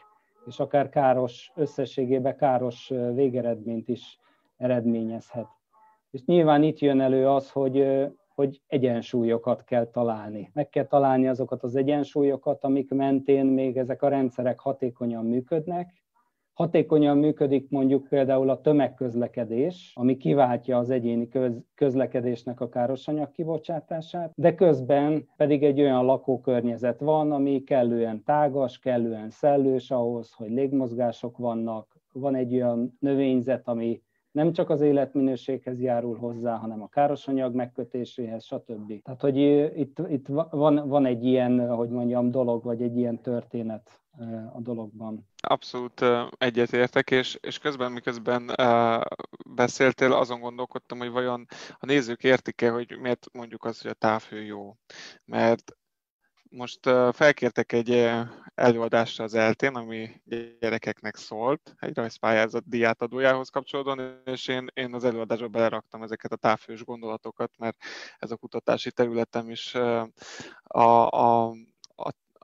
és akár káros, összességében káros végeredményt is eredményezhet. És nyilván itt jön elő az, hogy hogy egyensúlyokat kell találni. Meg kell találni azokat az egyensúlyokat, amik mentén még ezek a rendszerek hatékonyan működnek. Hatékonyan működik mondjuk például a tömegközlekedés, ami kiváltja az egyéni közlekedésnek a károsanyag kibocsátását, de közben pedig egy olyan lakókörnyezet van, ami kellően tágas, kellően szellős ahhoz, hogy légmozgások vannak, van egy olyan növényzet, ami nem csak az életminőséghez járul hozzá, hanem a károsanyag megkötéséhez, stb. Tehát, hogy itt, itt van, van egy ilyen, hogy mondjam, dolog, vagy egy ilyen történet a dologban. Abszolút egyetértek, és, és közben, miközben uh, beszéltél, azon gondolkodtam, hogy vajon a nézők értik-e, hogy miért mondjuk azt, hogy a távhő jó. Mert most felkértek egy előadásra az eltén, ami gyerekeknek szólt, egy rajzpályázat diátadójához kapcsolódóan, és én, én az előadásba beleraktam ezeket a távfős gondolatokat, mert ez a kutatási területem is a, a,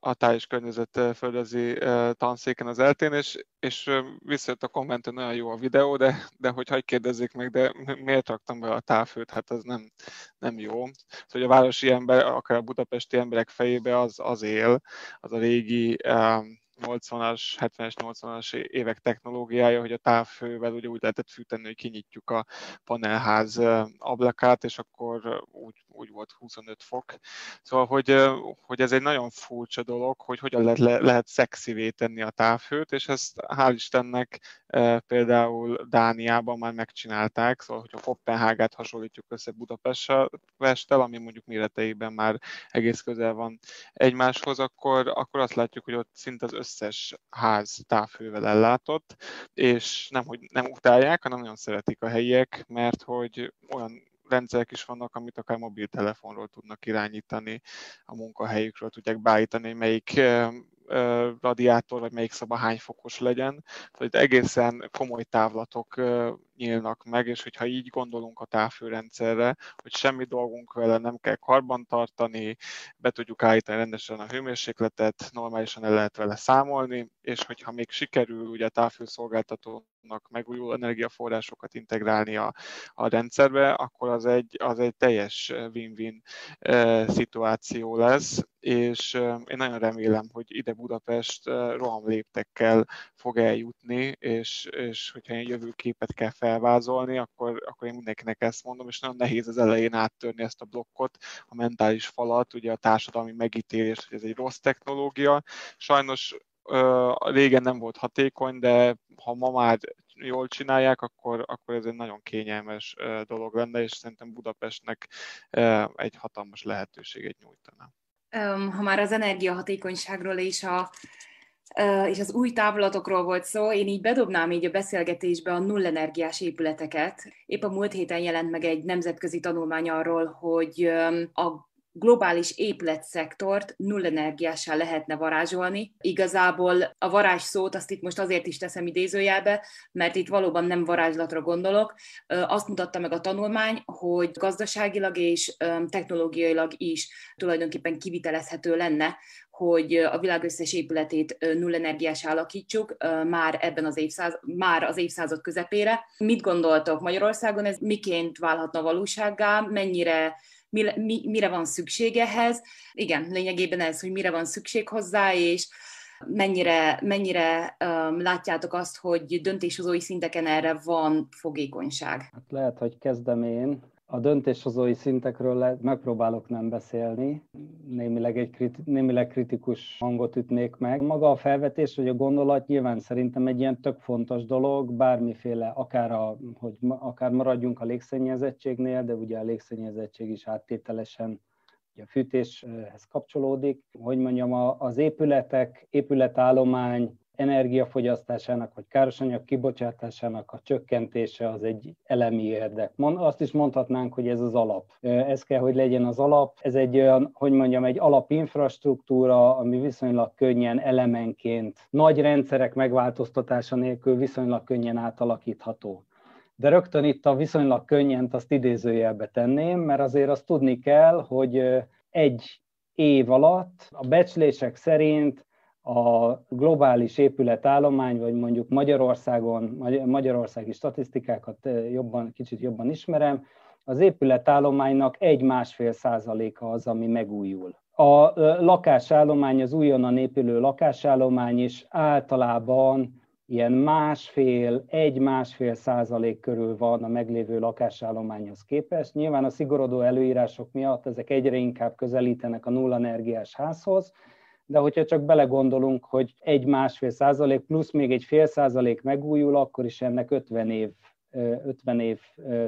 a táj és környezet földezi tanszéken az eltén, és, és visszajött a komment, hogy nagyon jó a videó, de, de hogy hagyj kérdezzék meg, de miért raktam be a távfőt, hát ez nem, nem jó. Szóval, hogy a városi ember, akár a budapesti emberek fejébe az, az él, az a régi um, 80-as, 70-es, 80-as évek technológiája, hogy a távfővel ugye úgy lehetett fűteni, hogy kinyitjuk a panelház ablakát, és akkor úgy, úgy volt 25 fok. Szóval, hogy, hogy ez egy nagyon furcsa dolog, hogy hogyan lehet, le, lehet szexivé tenni a távfőt, és ezt hál' Istennek például Dániában már megcsinálták, szóval, hogyha Kopenhágát hasonlítjuk össze Budapesttel, ami mondjuk méreteiben már egész közel van egymáshoz, akkor, akkor azt látjuk, hogy ott szinte az összes ház távfővel ellátott, és nem, hogy nem utálják, hanem nagyon szeretik a helyiek, mert hogy olyan rendszerek is vannak, amit akár mobiltelefonról tudnak irányítani, a munkahelyükről tudják beállítani, melyik radiátor, vagy melyik szoba hány fokos legyen. Tehát egészen komoly távlatok nyílnak meg, és hogyha így gondolunk a távfőrendszerre, hogy semmi dolgunk vele nem kell karbantartani, be tudjuk állítani rendesen a hőmérsékletet, normálisan el lehet vele számolni, és hogyha még sikerül ugye a távfőszolgáltatónak megújuló energiaforrásokat integrálni a, a rendszerbe, akkor az egy, az egy teljes win-win e, szituáció lesz, és én nagyon remélem, hogy ide Budapest rohamléptekkel fog eljutni, és, és hogyha egy jövőképet kell fel felvázolni, akkor, akkor én mindenkinek ezt mondom, és nagyon nehéz az elején áttörni ezt a blokkot, a mentális falat, ugye a társadalmi megítélés, hogy ez egy rossz technológia. Sajnos régen nem volt hatékony, de ha ma már jól csinálják, akkor, akkor ez egy nagyon kényelmes dolog lenne, és szerintem Budapestnek egy hatalmas lehetőséget nyújtana. Ha már az energiahatékonyságról és a és az új távlatokról volt szó, én így bedobnám így a beszélgetésbe a nullenergiás épületeket. Épp a múlt héten jelent meg egy nemzetközi tanulmány arról, hogy a globális épületszektort nullenergiással lehetne varázsolni. Igazából a varázs szót azt itt most azért is teszem idézőjelbe, mert itt valóban nem varázslatra gondolok. Azt mutatta meg a tanulmány, hogy gazdaságilag és technológiailag is tulajdonképpen kivitelezhető lenne, hogy a világ összes épületét nullenergiás alakítsuk már ebben az évszázad, már az évszázad közepére. Mit gondoltok Magyarországon, ez miként válhatna valósággá, mennyire mi, mi, mire van szükség ehhez. Igen, lényegében ez, hogy mire van szükség hozzá, és mennyire, mennyire um, látjátok azt, hogy döntéshozói szinteken erre van fogékonyság? Hát lehet, hogy kezdem én. A döntéshozói szintekről le, megpróbálok nem beszélni, némileg egy kriti, némileg kritikus hangot ütnék meg. Maga a felvetés, hogy a gondolat nyilván szerintem egy ilyen tök fontos dolog, bármiféle, akár, a, hogy akár maradjunk a légszennyezettségnél, de ugye a légszennyezettség is áttételesen a fűtéshez kapcsolódik. Hogy mondjam, az épületek, épületállomány energiafogyasztásának vagy károsanyag kibocsátásának a csökkentése az egy elemi érdek. Azt is mondhatnánk, hogy ez az alap. Ez kell, hogy legyen az alap. Ez egy olyan, hogy mondjam, egy alapinfrastruktúra, ami viszonylag könnyen elemenként, nagy rendszerek megváltoztatása nélkül viszonylag könnyen átalakítható. De rögtön itt a viszonylag könnyen azt idézőjelbe tenném, mert azért azt tudni kell, hogy egy év alatt a becslések szerint a globális épületállomány, vagy mondjuk Magyarországon, magyarországi statisztikákat jobban, kicsit jobban ismerem, az épületállománynak egy-másfél százaléka az, ami megújul. A lakásállomány, az újonnan épülő lakásállomány is általában ilyen másfél, egy-másfél százalék körül van a meglévő lakásállományhoz képest. Nyilván a szigorodó előírások miatt ezek egyre inkább közelítenek a nullenergiás házhoz, de hogyha csak belegondolunk, hogy egy-másfél százalék plusz még egy fél százalék megújul, akkor is ennek 50 év, 50 év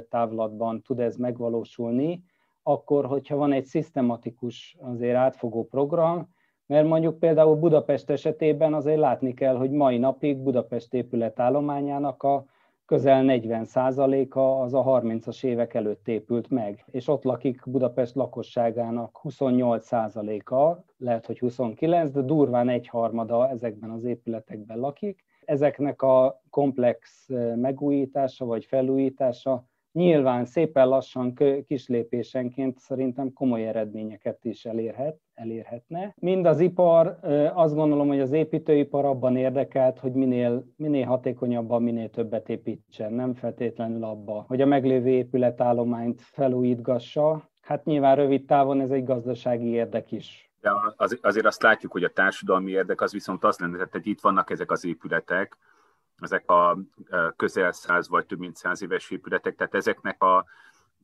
távlatban tud ez megvalósulni, akkor, hogyha van egy szisztematikus, azért átfogó program, mert mondjuk például Budapest esetében azért látni kell, hogy mai napig Budapest épületállományának a közel 40%-a az a 30-as évek előtt épült meg, és ott lakik Budapest lakosságának 28%-a, lehet, hogy 29, de durván egyharmada ezekben az épületekben lakik. Ezeknek a komplex megújítása vagy felújítása nyilván szépen lassan, kis lépésenként szerintem komoly eredményeket is elérhet, elérhetne. Mind az ipar, azt gondolom, hogy az építőipar abban érdekelt, hogy minél, minél hatékonyabban, minél többet építsen, nem feltétlenül abba, hogy a meglévő épületállományt felújítgassa. Hát nyilván rövid távon ez egy gazdasági érdek is. De azért azt látjuk, hogy a társadalmi érdek az viszont az lenne, hogy itt vannak ezek az épületek, ezek a közel száz vagy több mint száz éves épületek, tehát ezeknek a,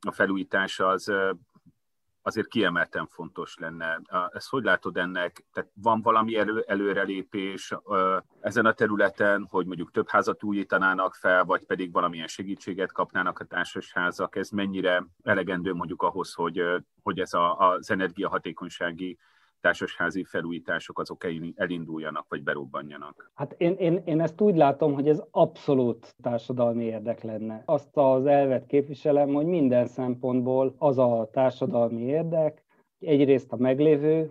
a felújítása az azért kiemelten fontos lenne. Ezt hogy látod ennek? Tehát van valami elő, előrelépés ezen a területen, hogy mondjuk több házat újítanának fel, vagy pedig valamilyen segítséget kapnának a társasházak? Ez mennyire elegendő mondjuk ahhoz, hogy, hogy ez a, az energiahatékonysági társasházi felújítások azok elinduljanak, vagy berobbanjanak? Hát én, én, én ezt úgy látom, hogy ez abszolút társadalmi érdek lenne. Azt az elvet képviselem, hogy minden szempontból az a társadalmi érdek, egyrészt a meglévő,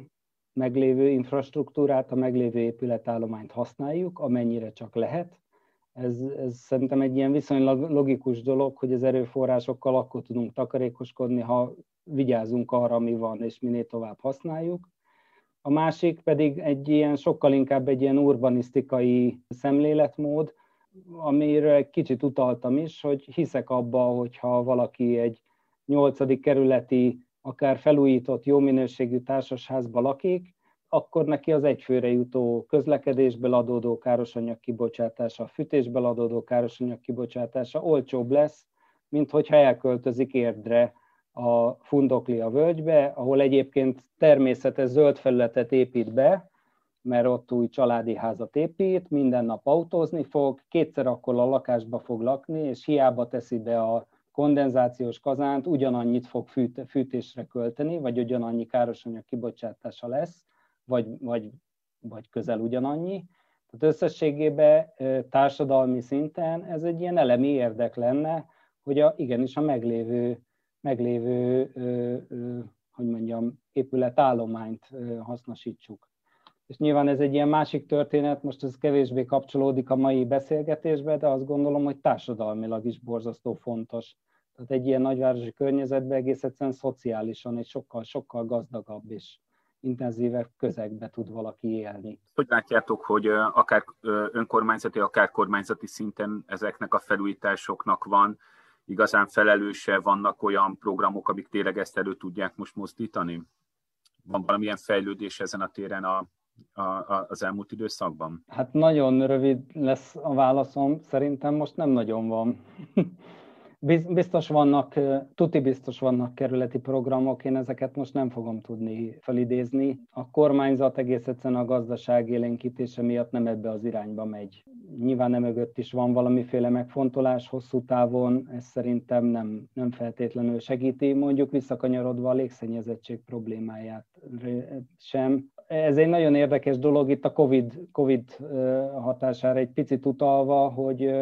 meglévő infrastruktúrát, a meglévő épületállományt használjuk, amennyire csak lehet, ez, ez szerintem egy ilyen viszonylag logikus dolog, hogy az erőforrásokkal akkor tudunk takarékoskodni, ha vigyázunk arra, ami van, és minél tovább használjuk. A másik pedig egy ilyen, sokkal inkább egy ilyen urbanisztikai szemléletmód, amiről egy kicsit utaltam is, hogy hiszek abba, hogyha valaki egy nyolcadik kerületi, akár felújított, jó minőségű társasházba lakik, akkor neki az egyfőre jutó közlekedésből adódó károsanyag kibocsátása, a fűtésből adódó károsanyag kibocsátása olcsóbb lesz, mint hogyha elköltözik érdre a Fundoklia völgybe, ahol egyébként természetes zöld felületet épít be, mert ott új családi házat épít, minden nap autózni fog, kétszer akkor a lakásba fog lakni, és hiába teszi be a kondenzációs kazánt, ugyanannyit fog fűtésre költeni, vagy ugyanannyi károsanyag kibocsátása lesz, vagy, vagy, vagy közel ugyanannyi. Tehát összességében társadalmi szinten ez egy ilyen elemi érdek lenne, hogy a, igenis a meglévő, meglévő hogy mondjam, épületállományt hasznosítsuk. És nyilván ez egy ilyen másik történet, most ez kevésbé kapcsolódik a mai beszélgetésbe, de azt gondolom, hogy társadalmilag is borzasztó fontos. Tehát egy ilyen nagyvárosi környezetben egész egyszerűen szociálisan egy sokkal, sokkal gazdagabb és intenzívebb közegbe tud valaki élni. Hogy látjátok, hogy akár önkormányzati, akár kormányzati szinten ezeknek a felújításoknak van igazán felelőse, vannak olyan programok, amik tényleg ezt elő tudják most mozdítani? Van valamilyen fejlődés ezen a téren a, a, az elmúlt időszakban? Hát nagyon rövid lesz a válaszom, szerintem most nem nagyon van. *laughs* Biztos vannak, tuti biztos vannak kerületi programok, én ezeket most nem fogom tudni felidézni. A kormányzat egész egyszerűen a gazdaság élénkítése miatt nem ebbe az irányba megy. Nyilván nem mögött is van valamiféle megfontolás hosszú távon, ez szerintem nem, nem feltétlenül segíti, mondjuk visszakanyarodva a légszennyezettség problémáját sem. Ez egy nagyon érdekes dolog itt a COVID, COVID hatására egy picit utalva, hogy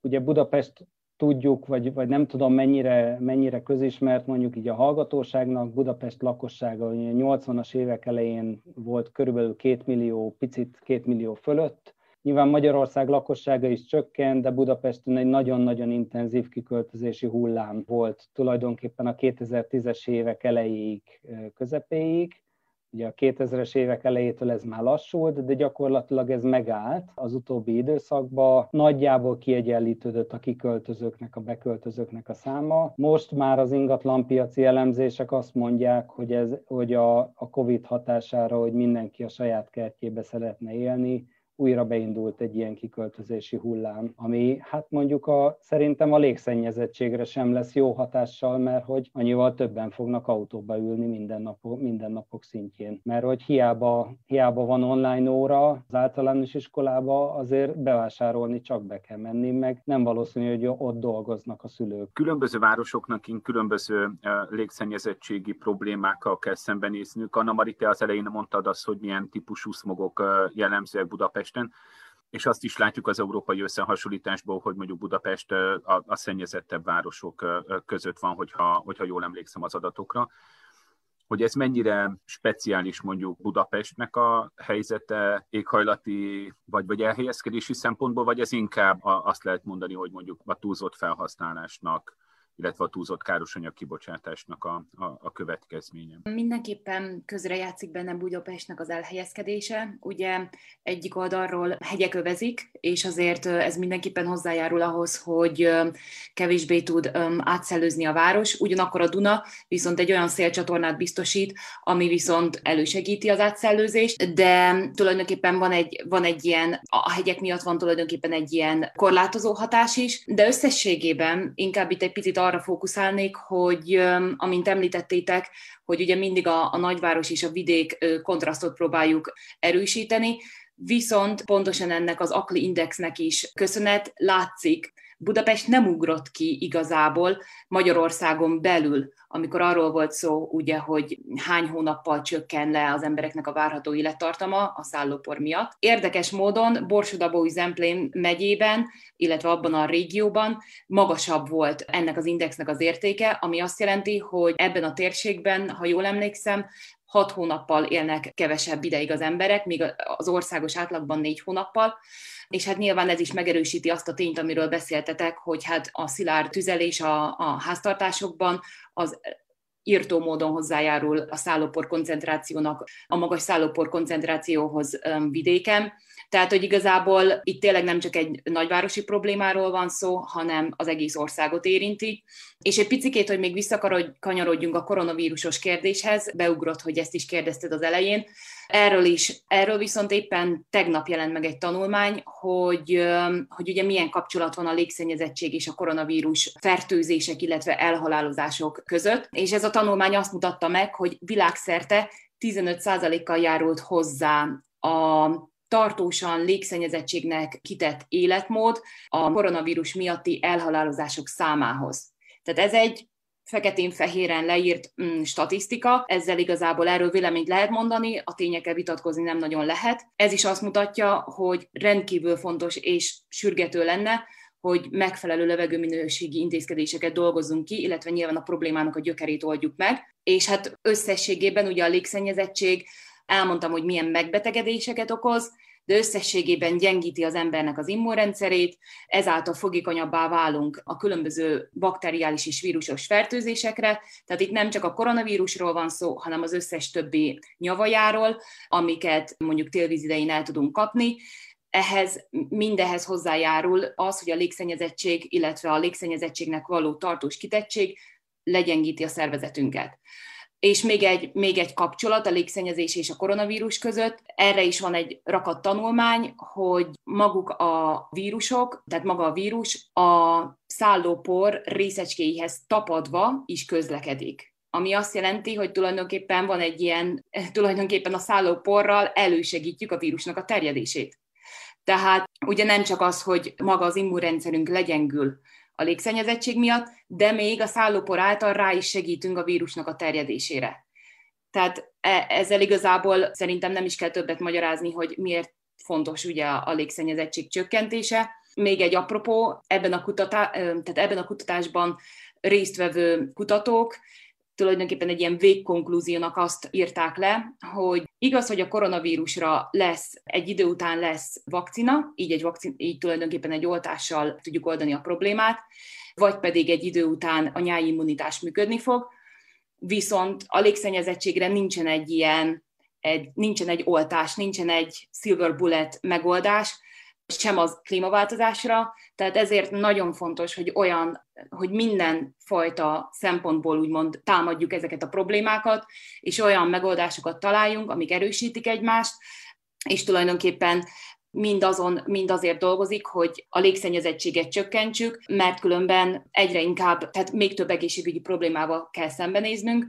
ugye Budapest tudjuk, vagy, vagy nem tudom mennyire, mennyire közismert mondjuk így a hallgatóságnak, Budapest lakossága 80-as évek elején volt körülbelül 2 millió, picit 2 millió fölött. Nyilván Magyarország lakossága is csökkent, de Budapesten egy nagyon-nagyon intenzív kiköltözési hullám volt tulajdonképpen a 2010-es évek elejéig, közepéig Ugye a 2000-es évek elejétől ez már lassult, de gyakorlatilag ez megállt az utóbbi időszakban. Nagyjából kiegyenlítődött a kiköltözőknek, a beköltözőknek a száma. Most már az ingatlanpiaci elemzések azt mondják, hogy, ez, hogy a, a COVID hatására, hogy mindenki a saját kertjébe szeretne élni, újra beindult egy ilyen kiköltözési hullám, ami hát mondjuk a, szerintem a légszennyezettségre sem lesz jó hatással, mert hogy annyival többen fognak autóba ülni minden, nap, minden napok szintjén. Mert hogy hiába, hiába van online óra az általános iskolába, azért bevásárolni csak be kell menni, meg nem valószínű, hogy ott dolgoznak a szülők. Különböző városoknak különböző légszennyezettségi problémákkal kell szembenéznünk. Anna Mari, te az elején mondtad azt, hogy milyen típusú szmogok jellemzőek Budapest Budapesten, és azt is látjuk az európai összehasonlításból, hogy mondjuk Budapest a, a szennyezettebb városok között van, hogyha, hogyha jól emlékszem az adatokra. Hogy ez mennyire speciális mondjuk Budapestnek a helyzete éghajlati vagy, vagy elhelyezkedési szempontból, vagy ez inkább azt lehet mondani, hogy mondjuk a túlzott felhasználásnak illetve a túlzott károsanyag kibocsátásnak a, a, a következménye. Mindenképpen közrejátszik benne Budapestnek az elhelyezkedése. Ugye egyik oldalról hegyek övezik, és azért ez mindenképpen hozzájárul ahhoz, hogy kevésbé tud átszellőzni a város. Ugyanakkor a Duna viszont egy olyan szélcsatornát biztosít, ami viszont elősegíti az átszellőzést, de tulajdonképpen van egy, van egy ilyen, a hegyek miatt van tulajdonképpen egy ilyen korlátozó hatás is, de összességében inkább itt egy picit arra fókuszálnék, hogy amint említettétek, hogy ugye mindig a, a nagyváros és a vidék kontrasztot próbáljuk erősíteni, viszont pontosan ennek az Akli Indexnek is köszönet látszik, Budapest nem ugrott ki igazából Magyarországon belül, amikor arról volt szó, ugye, hogy hány hónappal csökken le az embereknek a várható élettartama a szállópor miatt. Érdekes módon Borsodabói Zemplén megyében, illetve abban a régióban magasabb volt ennek az indexnek az értéke, ami azt jelenti, hogy ebben a térségben, ha jól emlékszem, hat hónappal élnek kevesebb ideig az emberek, míg az országos átlagban négy hónappal. És hát nyilván ez is megerősíti azt a tényt, amiről beszéltetek, hogy hát a szilárd tüzelés a, a háztartásokban az írtó módon hozzájárul a szállópor koncentrációnak, a magas szállópor koncentrációhoz vidéken. Tehát, hogy igazából itt tényleg nem csak egy nagyvárosi problémáról van szó, hanem az egész országot érinti. És egy picikét, hogy még visszakanyarodjunk a koronavírusos kérdéshez, beugrott, hogy ezt is kérdezted az elején. Erről is, erről viszont éppen tegnap jelent meg egy tanulmány, hogy, hogy ugye milyen kapcsolat van a légszennyezettség és a koronavírus fertőzések, illetve elhalálozások között. És ez a tanulmány azt mutatta meg, hogy világszerte 15%-kal járult hozzá a tartósan légszennyezettségnek kitett életmód a koronavírus miatti elhalálozások számához. Tehát ez egy feketén-fehéren leírt mm, statisztika, ezzel igazából erről véleményt lehet mondani, a tényekkel vitatkozni nem nagyon lehet. Ez is azt mutatja, hogy rendkívül fontos és sürgető lenne, hogy megfelelő levegőminőségi intézkedéseket dolgozzunk ki, illetve nyilván a problémának a gyökerét oldjuk meg. És hát összességében ugye a légszennyezettség elmondtam, hogy milyen megbetegedéseket okoz, de összességében gyengíti az embernek az immunrendszerét, ezáltal fogékonyabbá válunk a különböző bakteriális és vírusos fertőzésekre. Tehát itt nem csak a koronavírusról van szó, hanem az összes többi nyavajáról, amiket mondjuk télvíz idején el tudunk kapni, ehhez mindehez hozzájárul az, hogy a légszennyezettség, illetve a légszennyezettségnek való tartós kitettség legyengíti a szervezetünket. És még egy, még egy kapcsolat a légszennyezés és a koronavírus között. Erre is van egy rakat tanulmány, hogy maguk a vírusok, tehát maga a vírus a szállópor részecskéihez tapadva is közlekedik ami azt jelenti, hogy tulajdonképpen van egy ilyen, *laughs* tulajdonképpen a szállóporral elősegítjük a vírusnak a terjedését. Tehát ugye nem csak az, hogy maga az immunrendszerünk legyengül, a légszennyezettség miatt, de még a szállópor által rá is segítünk a vírusnak a terjedésére. Tehát e, ezzel igazából szerintem nem is kell többet magyarázni, hogy miért fontos ugye a légszennyezettség csökkentése. Még egy apropó, ebben a, kutatá- tehát ebben a kutatásban résztvevő kutatók tulajdonképpen egy ilyen végkonklúziónak azt írták le, hogy igaz, hogy a koronavírusra lesz, egy idő után lesz vakcina, így, egy vakcin, így tulajdonképpen egy oltással tudjuk oldani a problémát, vagy pedig egy idő után a nyári immunitás működni fog, viszont a légszennyezettségre nincsen egy ilyen, egy, nincsen egy oltás, nincsen egy silver bullet megoldás, sem az klímaváltozásra, tehát ezért nagyon fontos, hogy olyan, hogy minden fajta szempontból úgymond támadjuk ezeket a problémákat, és olyan megoldásokat találjunk, amik erősítik egymást, és tulajdonképpen mind, azon, mind azért dolgozik, hogy a légszennyezettséget csökkentsük, mert különben egyre inkább, tehát még több egészségügyi problémával kell szembenéznünk,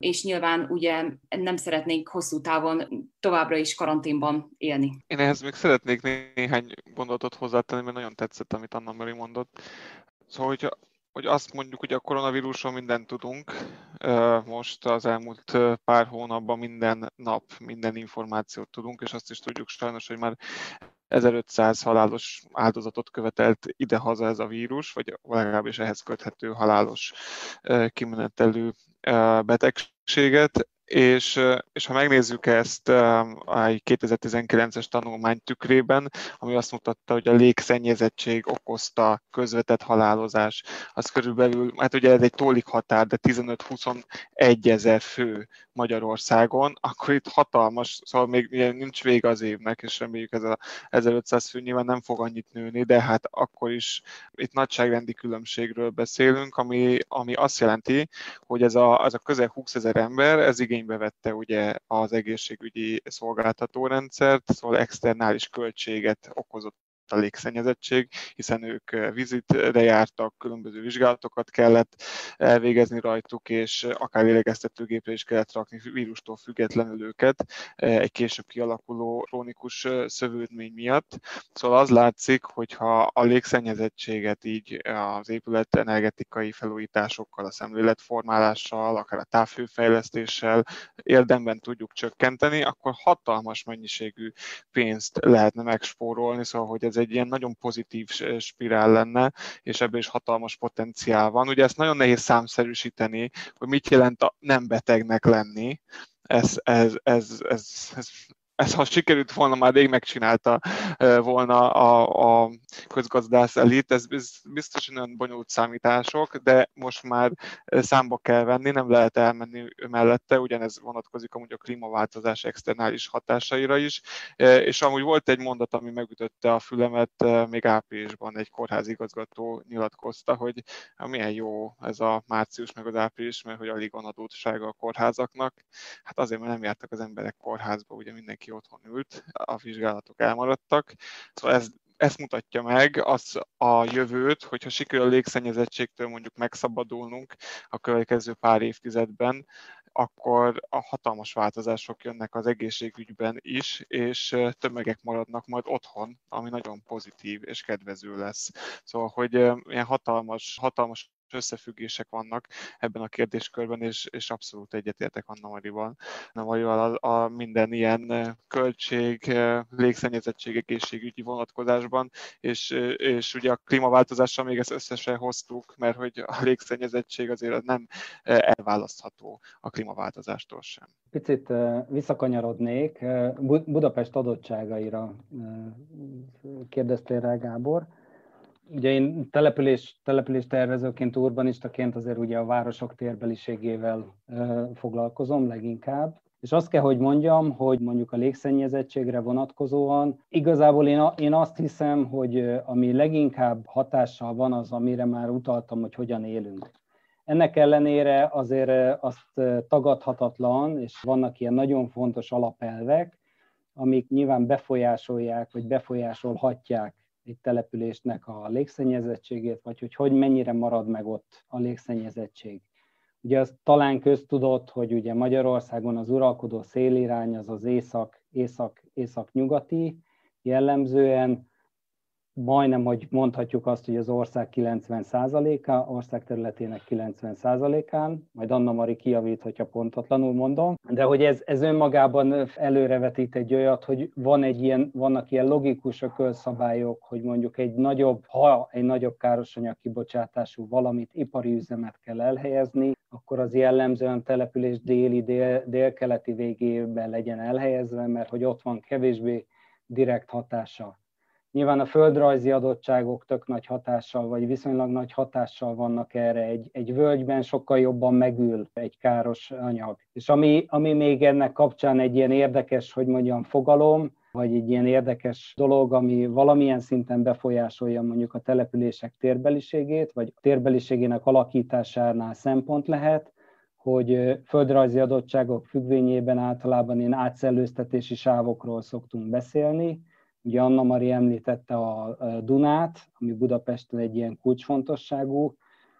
és nyilván ugye nem szeretnénk hosszú távon továbbra is karanténban élni. Én ehhez még szeretnék néhány gondolatot hozzátenni, mert nagyon tetszett, amit Anna Mari mondott. Szóval, hogyha hogy azt mondjuk, hogy a koronavírusról mindent tudunk. Most az elmúlt pár hónapban minden nap minden információt tudunk, és azt is tudjuk sajnos, hogy már 1500 halálos áldozatot követelt idehaza ez a vírus, vagy legalábbis ehhez köthető halálos kimenetelő betegséget, és, és ha megnézzük ezt a 2019-es tanulmány tükrében, ami azt mutatta, hogy a légszennyezettség okozta közvetett halálozás, az körülbelül, hát ugye ez egy tólik határ, de 15-21 ezer fő Magyarországon, akkor itt hatalmas, szóval még nincs vége az évnek, és reméljük ez a 1500 fő nyilván nem fog annyit nőni, de hát akkor is itt nagyságrendi különbségről beszélünk, ami, ami azt jelenti, hogy ez a, az a közel 20 ezer ember, ez igénybe vette ugye az egészségügyi szolgáltatórendszert, szóval externális költséget okozott a légszennyezettség, hiszen ők vizitre jártak, különböző vizsgálatokat kellett elvégezni rajtuk, és akár lélegeztetőgépre is kellett rakni vírustól függetlenül őket egy később kialakuló krónikus szövődmény miatt. Szóval az látszik, hogyha a légszennyezettséget így az épület energetikai felújításokkal, a szemléletformálással, akár a távhőfejlesztéssel érdemben tudjuk csökkenteni, akkor hatalmas mennyiségű pénzt lehetne megspórolni, szóval hogy ez egy ilyen nagyon pozitív spirál lenne, és ebből is hatalmas potenciál van. Ugye ezt nagyon nehéz számszerűsíteni, hogy mit jelent a nem betegnek lenni, ez, ez, ez, ez, ez ez ha sikerült volna, már rég megcsinálta volna a, a közgazdász elit, ez biztos, nagyon bonyolult számítások, de most már számba kell venni, nem lehet elmenni mellette, ugyanez vonatkozik amúgy a klímaváltozás externális hatásaira is, és amúgy volt egy mondat, ami megütötte a fülemet, még áprilisban egy kórházigazgató nyilatkozta, hogy milyen jó ez a március meg az április, mert hogy alig van adótsága a kórházaknak. Hát azért, mert nem jártak az emberek kórházba, ugye mindenki otthon ült, a vizsgálatok elmaradtak. Szóval ez, ezt mutatja meg az a jövőt, hogyha sikerül a légszennyezettségtől mondjuk megszabadulnunk a következő pár évtizedben, akkor a hatalmas változások jönnek az egészségügyben is, és tömegek maradnak majd otthon, ami nagyon pozitív és kedvező lesz. Szóval, hogy ilyen hatalmas, hatalmas összefüggések vannak ebben a kérdéskörben, és, és abszolút egyetértek Anna Marival. Anna a, a minden ilyen költség, légszennyezettség, egészségügyi vonatkozásban, és, és ugye a klímaváltozással még ezt összesen hoztuk, mert hogy a légszennyezettség azért nem elválasztható a klímaváltozástól sem. Picit visszakanyarodnék, Budapest adottságaira kérdeztél rá, Gábor ugye én település, település tervezőként, urbanistaként azért ugye a városok térbeliségével foglalkozom leginkább, és azt kell, hogy mondjam, hogy mondjuk a légszennyezettségre vonatkozóan igazából én, én azt hiszem, hogy ami leginkább hatással van az, amire már utaltam, hogy hogyan élünk. Ennek ellenére azért azt tagadhatatlan, és vannak ilyen nagyon fontos alapelvek, amik nyilván befolyásolják, vagy befolyásolhatják egy településnek a légszennyezettségét, vagy hogy, hogy mennyire marad meg ott a légszennyezettség. Ugye az talán köztudott, hogy ugye Magyarországon az uralkodó szélirány az az észak, észak, észak-nyugati, jellemzően majdnem, hogy mondhatjuk azt, hogy az ország 90%-a, ország területének 90%-án, majd Anna Mari kijavít, hogyha pontatlanul mondom, de hogy ez, ez önmagában előrevetít egy olyat, hogy van egy ilyen, vannak ilyen logikus ökölszabályok, hogy mondjuk egy nagyobb, ha egy nagyobb károsanyag kibocsátású valamit, ipari üzemet kell elhelyezni, akkor az jellemzően település déli, dél, délkeleti végében legyen elhelyezve, mert hogy ott van kevésbé direkt hatása Nyilván a földrajzi adottságok tök nagy hatással, vagy viszonylag nagy hatással vannak erre. Egy, egy völgyben sokkal jobban megül egy káros anyag. És ami, ami még ennek kapcsán egy ilyen érdekes, hogy mondjam, fogalom, vagy egy ilyen érdekes dolog, ami valamilyen szinten befolyásolja mondjuk a települések térbeliségét, vagy a térbeliségének alakításánál szempont lehet, hogy földrajzi adottságok függvényében általában én átszellőztetési sávokról szoktunk beszélni, Ugye Anna Mari említette a Dunát, ami Budapesten egy ilyen kulcsfontosságú,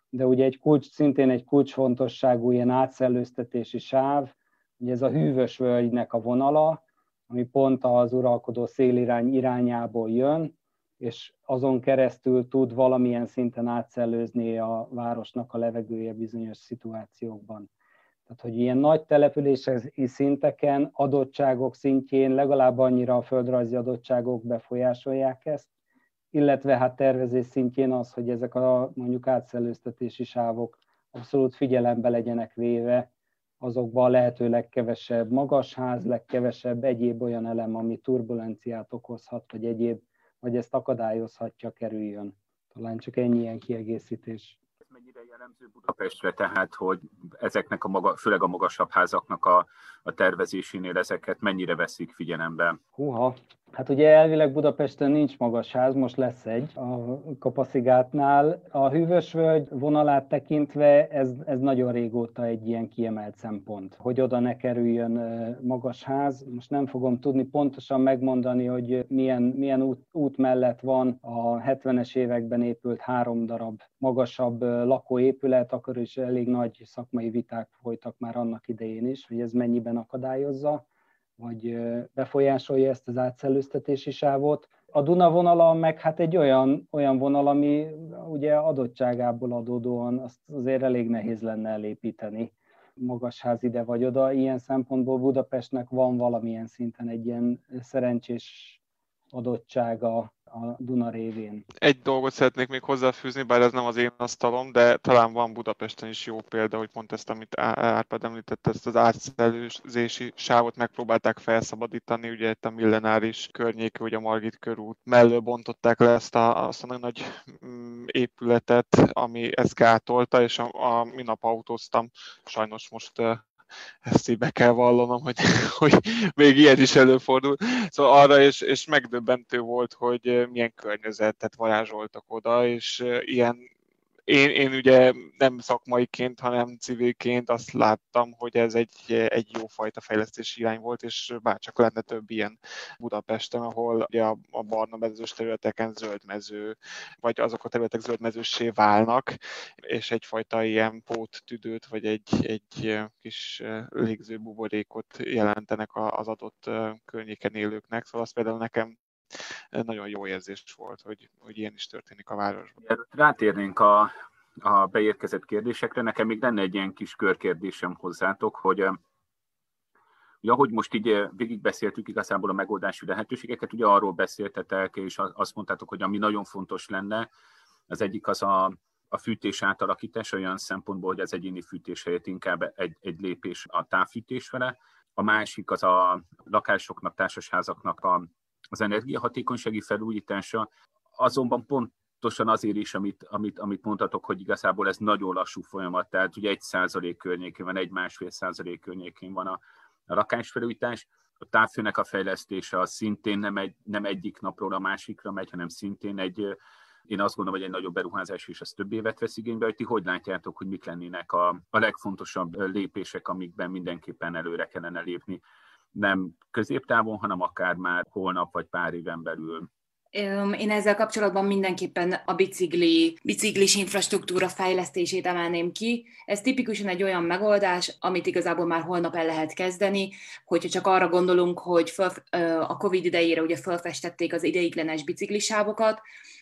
de ugye egy kulcs, szintén egy kulcsfontosságú ilyen átszellőztetési sáv, ugye ez a hűvös völgynek a vonala, ami pont az uralkodó szélirány irányából jön, és azon keresztül tud valamilyen szinten átszellőzni a városnak a levegője bizonyos szituációkban. Tehát, hogy ilyen nagy települési szinteken, adottságok szintjén legalább annyira a földrajzi adottságok befolyásolják ezt, illetve hát tervezés szintjén az, hogy ezek a mondjuk átszellőztetési sávok abszolút figyelembe legyenek véve, azokban a lehető legkevesebb magasház, legkevesebb egyéb olyan elem, ami turbulenciát okozhat, vagy egyéb, vagy ezt akadályozhatja, kerüljön. Talán csak ennyi ilyen kiegészítés. Ez mennyire jellemző Budapestre, tehát hogy ezeknek a maga, főleg a magasabb házaknak a, a tervezésénél ezeket mennyire veszik figyelembe? Húha, Hát ugye elvileg Budapesten nincs magas ház, most lesz egy a Kapaszigátnál. A hűvösvölgy vonalát tekintve ez, ez nagyon régóta egy ilyen kiemelt szempont, hogy oda ne kerüljön magas ház. Most nem fogom tudni pontosan megmondani, hogy milyen, milyen út, út mellett van a 70-es években épült három darab magasabb lakóépület, akkor is elég nagy szakmai viták folytak már annak idején is, hogy ez mennyiben akadályozza vagy befolyásolja ezt az átszellőztetési sávot. A Duna vonala meg hát egy olyan, olyan vonal, ami ugye adottságából adódóan azt azért elég nehéz lenne elépíteni magasház ide vagy oda. Ilyen szempontból Budapestnek van valamilyen szinten egy ilyen szerencsés adottsága a Duna révén. Egy dolgot szeretnék még hozzáfűzni, bár ez nem az én asztalom, de talán van Budapesten is jó példa, hogy pont ezt, amit Árpád említett, ezt az átszelőzési sávot megpróbálták felszabadítani, ugye itt a millenáris környék, ugye a Margit körút mellől bontották le ezt a, azt a nagyon nagy mm, épületet, ami ezt gátolta, és a, a minap autóztam, sajnos most ezt így be kell vallanom, hogy, *laughs* hogy még ilyen is előfordul. Szóval arra, és, és megdöbbentő volt, hogy milyen környezetet varázsoltak oda, és ilyen én, én ugye nem szakmaiként, hanem civilként azt láttam, hogy ez egy, egy jó fajta fejlesztési irány volt, és bárcsak lenne több ilyen Budapesten, ahol ugye a, a barna mezős területeken zöldmező, vagy azok a területek zöldmezőssé válnak, és egyfajta ilyen póttüdőt, vagy egy, egy kis légző buborékot jelentenek az adott környéken élőknek. Szóval az például nekem nagyon jó érzés volt, hogy, hogy ilyen is történik a városban. Rátérnénk a, a beérkezett kérdésekre. Nekem még lenne egy ilyen kis körkérdésem hozzátok, hogy Ugye, ahogy most így végigbeszéltük igazából a megoldási lehetőségeket, ugye arról beszéltetek, és azt mondtátok, hogy ami nagyon fontos lenne, az egyik az a, a fűtés átalakítás olyan szempontból, hogy az egyéni fűtés helyett inkább egy, egy lépés a távfűtés vele. A másik az a lakásoknak, társasházaknak a az energiahatékonysági felújítása, azonban pontosan azért is, amit, amit, amit mondhatok, hogy igazából ez nagyon lassú folyamat, tehát ugye egy százalék környékén van, egy másfél százalék környékén van a, a lakásfelújítás, a távfőnek a fejlesztése az szintén nem, egy, nem egyik napról a másikra megy, hanem szintén egy, én azt gondolom, hogy egy nagyobb beruházás is az több évet vesz igénybe, hogy ti hogy látjátok, hogy mik lennének a, a legfontosabb lépések, amikben mindenképpen előre kellene lépni nem középtávon, hanem akár már holnap vagy pár éven belül. Én ezzel kapcsolatban mindenképpen a bicikli, biciklis infrastruktúra fejlesztését emelném ki. Ez tipikusan egy olyan megoldás, amit igazából már holnap el lehet kezdeni, hogyha csak arra gondolunk, hogy a COVID idejére ugye felfestették az ideiglenes biciklisávokat,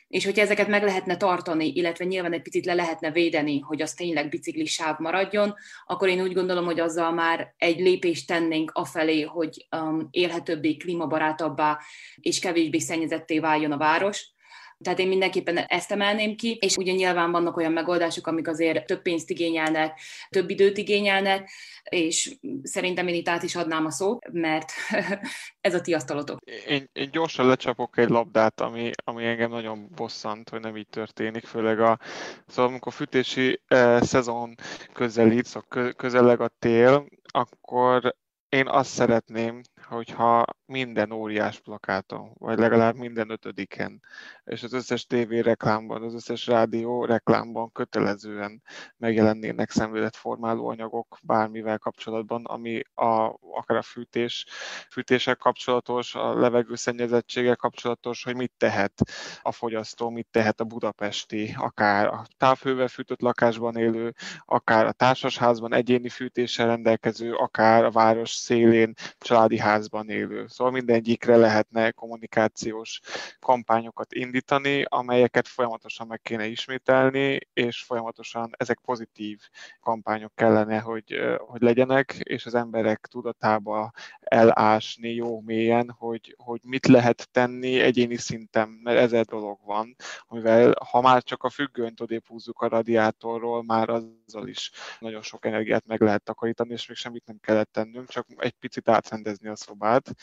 és hogyha ezeket meg lehetne tartani, illetve nyilván egy picit le lehetne védeni, hogy az tényleg biciklisáv maradjon, akkor én úgy gondolom, hogy azzal már egy lépést tennénk afelé, hogy um, élhetőbbé, klímabarátabbá és kevésbé szennyezetté váljon a város. Tehát én mindenképpen ezt emelném ki, és ugye nyilván vannak olyan megoldások, amik azért több pénzt igényelnek, több időt igényelnek, és szerintem én itt át is adnám a szót, mert *laughs* ez a ti asztalotok. Én, én gyorsan lecsapok egy labdát, ami, ami engem nagyon bosszant, hogy nem így történik, főleg a, szóval amikor fűtési eh, szezon közelít, szóval közeleg a tél, akkor én azt szeretném, hogyha minden óriás plakáton, vagy legalább minden ötödiken, és az összes TV reklámban, az összes rádió reklámban kötelezően megjelennének szemléletformáló anyagok bármivel kapcsolatban, ami a, akár a fűtés, fűtéssel kapcsolatos, a levegőszennyezettséggel kapcsolatos, hogy mit tehet a fogyasztó, mit tehet a budapesti, akár a távhővel fűtött lakásban élő, akár a társasházban egyéni fűtéssel rendelkező, akár a város szélén családi házban élő. Szóval mindegyikre lehetne kommunikációs kampányokat indítani, amelyeket folyamatosan meg kéne ismételni, és folyamatosan ezek pozitív kampányok kellene, hogy, hogy legyenek, és az emberek tudatába elásni jó mélyen, hogy, hogy mit lehet tenni egyéni szinten, mert ezer dolog van, amivel ha már csak a függönyt odébb húzzuk a radiátorról, már azzal is nagyon sok energiát meg lehet takarítani, és még semmit nem kellett tennünk, csak egy picit átrendezni a szobát,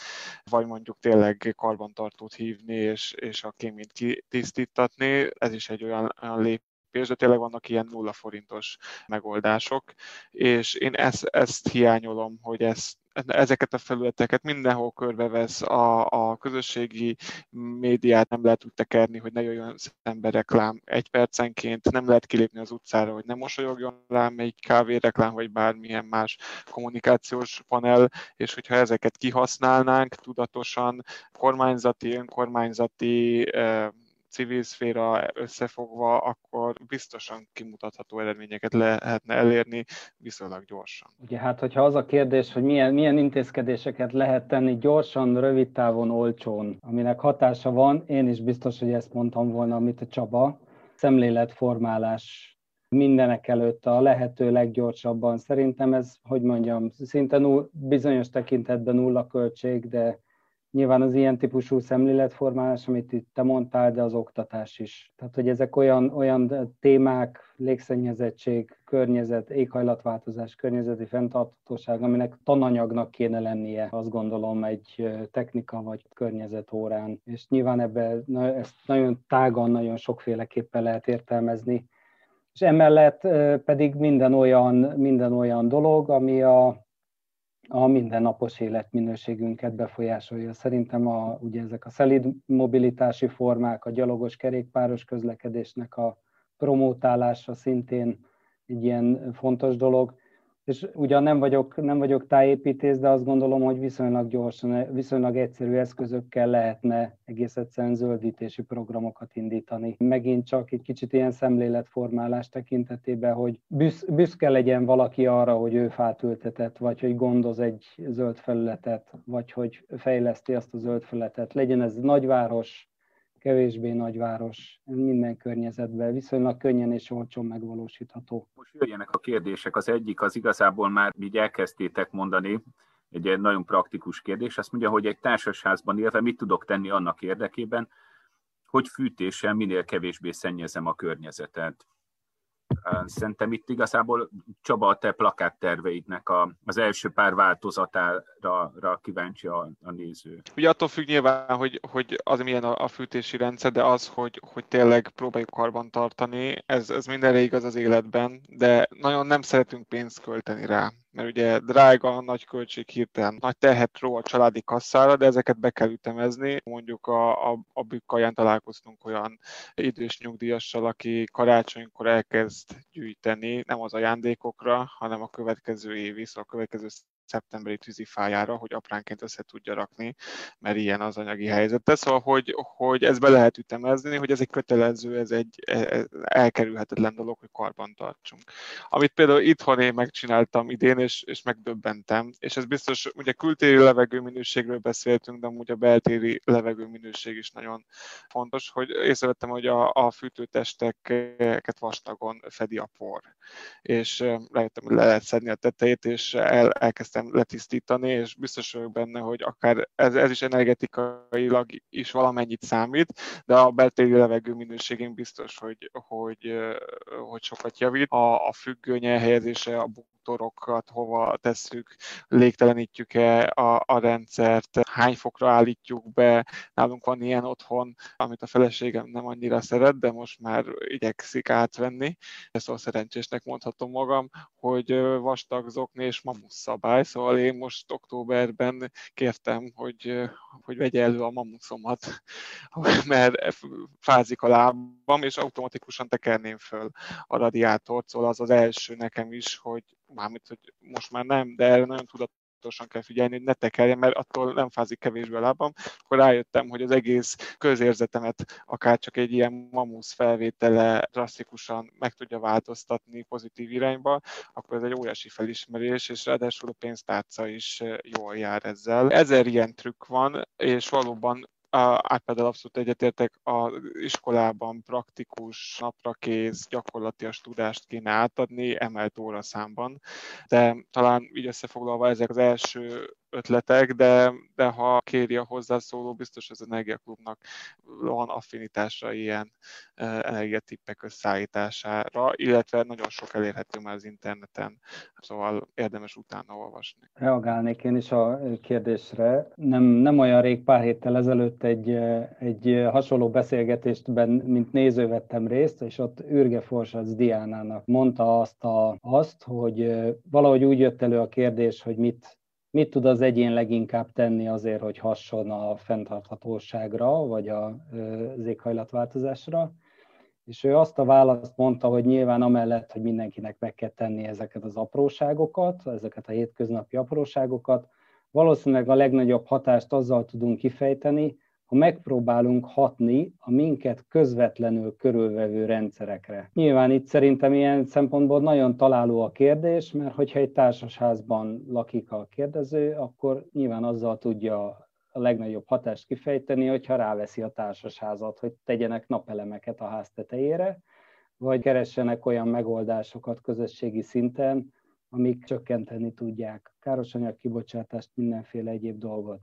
vagy mondjuk tényleg karbantartót hívni, és, és a kémint kitisztítatni. Ez is egy olyan, olyan lép lépés, de tényleg vannak ilyen nulla forintos megoldások, és én ezt, ezt hiányolom, hogy ezt ezeket a felületeket mindenhol körbevesz, a, a közösségi médiát nem lehet úgy tekerni, hogy ne jöjjön szembe reklám egy percenként, nem lehet kilépni az utcára, hogy nem mosolyogjon rám egy kávéreklám, vagy bármilyen más kommunikációs panel, és hogyha ezeket kihasználnánk tudatosan, kormányzati, önkormányzati, civil szféra összefogva, akkor biztosan kimutatható eredményeket lehetne elérni viszonylag gyorsan. Ugye hát, hogyha az a kérdés, hogy milyen, milyen intézkedéseket lehet tenni gyorsan, rövid távon, olcsón, aminek hatása van, én is biztos, hogy ezt mondtam volna, amit a Csaba, szemléletformálás mindenek előtt a lehető leggyorsabban. Szerintem ez, hogy mondjam, szinte null, bizonyos tekintetben nulla költség, de Nyilván az ilyen típusú szemléletformálás, amit itt te mondtál, de az oktatás is. Tehát, hogy ezek olyan, olyan témák, légszennyezettség, környezet, éghajlatváltozás, környezeti fenntarthatóság, aminek tananyagnak kéne lennie, azt gondolom, egy technika vagy környezet órán. És nyilván ebbe ezt nagyon tágan, nagyon sokféleképpen lehet értelmezni. És emellett pedig minden olyan, minden olyan dolog, ami a a mindennapos életminőségünket befolyásolja. Szerintem a, ugye ezek a szelid mobilitási formák, a gyalogos kerékpáros közlekedésnek a promótálása szintén egy ilyen fontos dolog és ugyan nem vagyok, nem vagyok tájépítész, de azt gondolom, hogy viszonylag gyorsan, viszonylag egyszerű eszközökkel lehetne egész egyszerűen zöldítési programokat indítani. Megint csak egy kicsit ilyen szemléletformálás tekintetében, hogy büsz, büszke legyen valaki arra, hogy ő fát ültetett, vagy hogy gondoz egy zöld felületet, vagy hogy fejleszti azt a zöld felületet. Legyen ez nagyváros, kevésbé nagyváros, minden környezetben viszonylag könnyen és olcsón megvalósítható. Most jöjjenek a kérdések. Az egyik az igazából már így elkezdtétek mondani, egy nagyon praktikus kérdés. Azt mondja, hogy egy társasházban élve mit tudok tenni annak érdekében, hogy fűtéssel minél kevésbé szennyezem a környezetet. Szerintem itt igazából Csaba, a te plakátterveidnek a, az első pár változatára kíváncsi a, a néző. Ugye attól függ nyilván, hogy, hogy az milyen a, a fűtési rendszer, de az, hogy, hogy tényleg próbáljuk karban tartani, ez, ez mindenre igaz az életben, de nagyon nem szeretünk pénzt költeni rá mert ugye drága, nagy költség hirtelen, nagy terhet ró a családi kasszára, de ezeket be kell ütemezni. Mondjuk a, a, a bükkaján találkoztunk olyan idős nyugdíjassal, aki karácsonykor elkezd gyűjteni, nem az ajándékokra, hanem a következő évi, szóval a következő szeptemberi tűzifájára, hogy apránként össze tudja rakni, mert ilyen az anyagi helyzete. Szóval, hogy, hogy ez be lehet ütemezni, hogy ez egy kötelező, ez egy e, e, elkerülhetetlen dolog, hogy karban tartsunk. Amit például itthon én megcsináltam idén, és, és megdöbbentem, és ez biztos, ugye kültéri levegő minőségről beszéltünk, de amúgy a beltéri levegő minőség is nagyon fontos, hogy észrevettem, hogy a, a fűtőtesteket vastagon fedi a por. És hogy le lehet szedni a tetejét, és el, elkezdtem elkezdtem letisztítani, és biztos vagyok benne, hogy akár ez, ez is energetikailag is valamennyit számít, de a beltéri levegő minőségén biztos, hogy, hogy, hogy sokat javít. A, a függöny elhelyezése, a torokat hova tesszük, légtelenítjük-e a, a rendszert, hány fokra állítjuk be. Nálunk van ilyen otthon, amit a feleségem nem annyira szeret, de most már igyekszik átvenni. Ezt a szerencsésnek mondhatom magam, hogy vastag zokni és mamusz szabály, szóval én most októberben kértem, hogy, hogy vegye elő a mamuszomat, *laughs* mert fázik a lábam, és automatikusan tekerném föl a radiátort, szóval az az első nekem is, hogy mármint, hogy most már nem, de erre nagyon tudatosan kell figyelni, hogy ne tekerjen, mert attól nem fázik kevésbé a lábam, akkor rájöttem, hogy az egész közérzetemet akár csak egy ilyen mamusz felvétele drasztikusan meg tudja változtatni pozitív irányba, akkor ez egy óriási felismerés, és ráadásul a pénztárca is jól jár ezzel. Ezer ilyen trükk van, és valóban átpedel abszolút egyetértek, az iskolában praktikus, naprakész, gyakorlatias tudást kéne átadni, emelt óraszámban, de talán így összefoglalva ezek az első ötletek, de, de ha kéri a hozzászóló, biztos az Energiaklubnak van affinitása ilyen energiatippek összeállítására, illetve nagyon sok elérhető már az interneten, szóval érdemes utána olvasni. Reagálnék én is a kérdésre. Nem, nem olyan rég, pár héttel ezelőtt egy, egy hasonló beszélgetésben, mint néző vettem részt, és ott Ürge Forsac Diánának mondta azt, a, azt, hogy valahogy úgy jött elő a kérdés, hogy mit, mit tud az egyén leginkább tenni azért, hogy hasson a fenntarthatóságra, vagy az éghajlatváltozásra. És ő azt a választ mondta, hogy nyilván amellett, hogy mindenkinek meg kell tenni ezeket az apróságokat, ezeket a hétköznapi apróságokat, valószínűleg a legnagyobb hatást azzal tudunk kifejteni, ha megpróbálunk hatni a minket közvetlenül körülvevő rendszerekre. Nyilván itt szerintem ilyen szempontból nagyon találó a kérdés, mert hogyha egy társasházban lakik a kérdező, akkor nyilván azzal tudja a legnagyobb hatást kifejteni, hogyha ráveszi a társasházat, hogy tegyenek napelemeket a ház tetejére, vagy keressenek olyan megoldásokat közösségi szinten, amik csökkenteni tudják károsanyag kibocsátást, mindenféle egyéb dolgot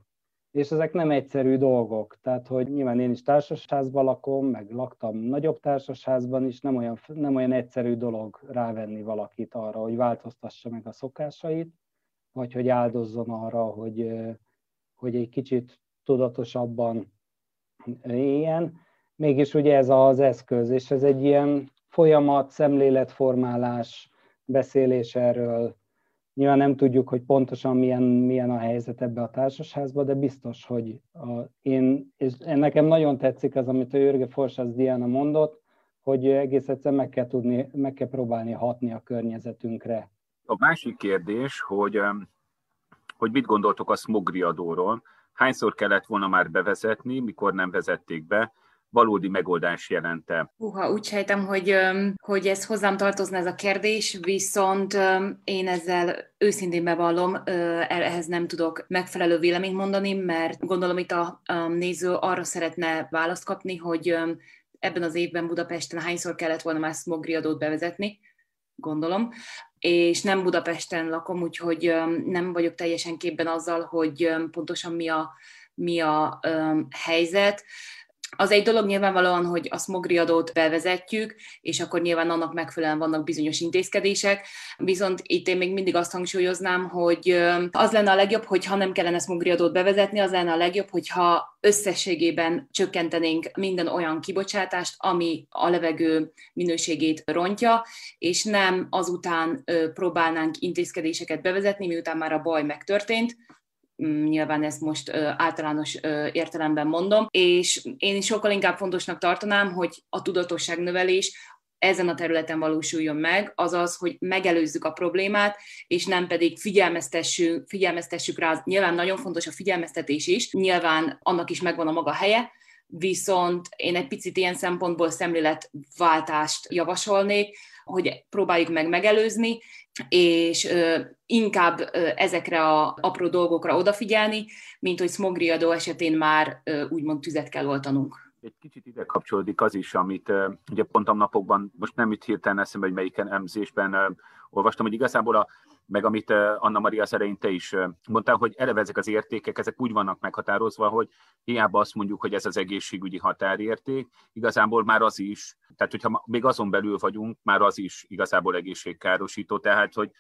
és ezek nem egyszerű dolgok. Tehát, hogy nyilván én is társasházban lakom, meg laktam nagyobb társasházban is, nem olyan, nem olyan egyszerű dolog rávenni valakit arra, hogy változtassa meg a szokásait, vagy hogy áldozzon arra, hogy, hogy egy kicsit tudatosabban éljen. Mégis ugye ez az eszköz, és ez egy ilyen folyamat, szemléletformálás, beszélés erről, Nyilván nem tudjuk, hogy pontosan milyen, milyen a helyzet ebbe a társasházba, de biztos, hogy a, én, és nekem nagyon tetszik az, amit a Jörge Forsász Diana mondott, hogy egész egyszerűen meg kell, tudni, meg kell próbálni hatni a környezetünkre. A másik kérdés, hogy, hogy mit gondoltok a smogriadóról? Hányszor kellett volna már bevezetni, mikor nem vezették be? Valódi megoldás jelente? Uha, úgy sejtem, hogy, hogy ez hozzám tartozna ez a kérdés, viszont én ezzel őszintén bevallom, ehhez nem tudok megfelelő véleményt mondani, mert gondolom itt a néző arra szeretne választ kapni, hogy ebben az évben Budapesten hányszor kellett volna már smogriadót bevezetni, gondolom, és nem Budapesten lakom, úgyhogy nem vagyok teljesen képben azzal, hogy pontosan mi a, mi a helyzet. Az egy dolog nyilvánvalóan, hogy a smogri adót bevezetjük, és akkor nyilván annak megfelelően vannak bizonyos intézkedések, viszont itt én még mindig azt hangsúlyoznám, hogy az lenne a legjobb, hogyha nem kellene smogri adót bevezetni, az lenne a legjobb, hogyha összességében csökkentenénk minden olyan kibocsátást, ami a levegő minőségét rontja, és nem azután próbálnánk intézkedéseket bevezetni, miután már a baj megtörtént, nyilván ezt most általános értelemben mondom, és én sokkal inkább fontosnak tartanám, hogy a tudatosság növelés ezen a területen valósuljon meg, azaz, hogy megelőzzük a problémát, és nem pedig figyelmeztessük, figyelmeztessük rá. Nyilván nagyon fontos a figyelmeztetés is, nyilván annak is megvan a maga helye, viszont én egy picit ilyen szempontból szemléletváltást javasolnék, hogy próbáljuk meg megelőzni, és inkább ezekre a apró dolgokra odafigyelni, mint hogy smogriadó esetén már úgymond tüzet kell oltanunk. Egy kicsit ide kapcsolódik az is, amit ugye pont a napokban, most nem itt hirtelen eszembe, hogy melyik emzésben olvastam, hogy igazából a, meg amit Anna Maria szerint te is mondtál, hogy eleve ezek az értékek, ezek úgy vannak meghatározva, hogy hiába azt mondjuk, hogy ez az egészségügyi határérték, igazából már az is, tehát hogyha még azon belül vagyunk, már az is igazából egészségkárosító, tehát hogy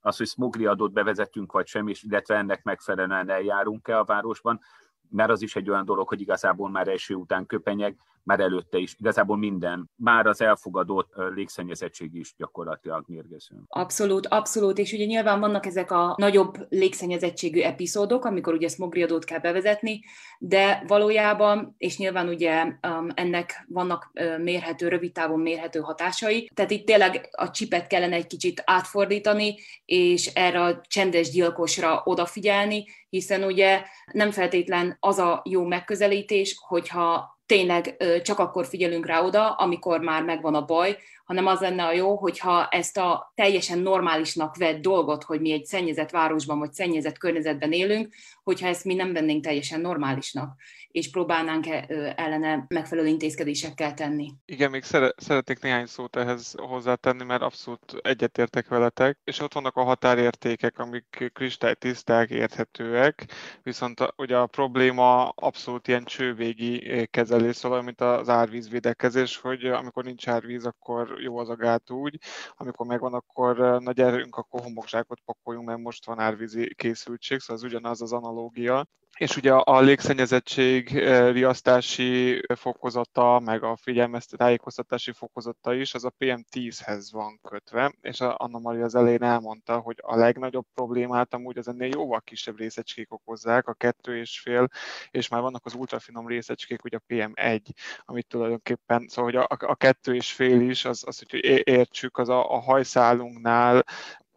az, hogy smogli bevezetünk, vagy sem, és illetve ennek megfelelően eljárunk-e a városban, mert az is egy olyan dolog, hogy igazából már eső után köpenyeg, már előtte is. Igazából minden, már az elfogadott légszennyezettség is gyakorlatilag mérgező. Abszolút, abszolút, és ugye nyilván vannak ezek a nagyobb légszennyezettségű epizódok, amikor ugye smogriadót kell bevezetni, de valójában, és nyilván ugye ennek vannak mérhető, rövid távon mérhető hatásai, tehát itt tényleg a csipet kellene egy kicsit átfordítani, és erre a csendes gyilkosra odafigyelni, hiszen ugye nem feltétlen az a jó megközelítés, hogyha tényleg csak akkor figyelünk rá oda, amikor már megvan a baj, hanem az lenne a jó, hogyha ezt a teljesen normálisnak vett dolgot, hogy mi egy szennyezett városban vagy szennyezett környezetben élünk, hogyha ezt mi nem vennénk teljesen normálisnak, és próbálnánk ellene megfelelő intézkedésekkel tenni. Igen, még szeretnék néhány szót ehhez hozzátenni, mert abszolút egyetértek veletek, és ott vannak a határértékek, amik kristálytiszták, érthetőek, viszont ugye a probléma abszolút ilyen csővégi kezelés, szóval mint az árvízvédekezés, hogy amikor nincs árvíz, akkor jó az a gát úgy, amikor megvan, akkor na gyerünk, akkor homokzsákot pakoljunk, mert most van árvízi készültség, szóval az ugyanaz az analógia. És ugye a légszennyezettség riasztási fokozata, meg a figyelmeztető tájékoztatási fokozata is, az a PM10-hez van kötve, és Anna Maria az elején elmondta, hogy a legnagyobb problémát amúgy az ennél jóval kisebb részecskék okozzák, a kettő és fél, és már vannak az ultrafinom részecskék, ugye a PM1, amit tulajdonképpen, szóval hogy a, a kettő és fél is, az, az hogy értsük, az a, a hajszálunknál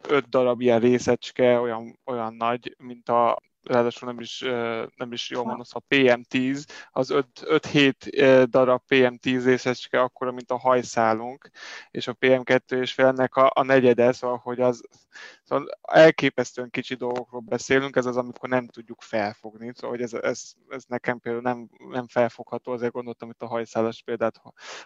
öt darab ilyen részecske olyan, olyan nagy, mint a ráadásul nem is, nem is jól mondom, a PM10, az 5-7 darab PM10 részecske akkora, mint a hajszálunk, és a PM2 és félnek a, a negyede, szóval, hogy az szóval elképesztően kicsi dolgokról beszélünk, ez az, amikor nem tudjuk felfogni, szóval, hogy ez, ez, ez nekem például nem, nem felfogható, azért gondoltam, hogy a hajszálas példát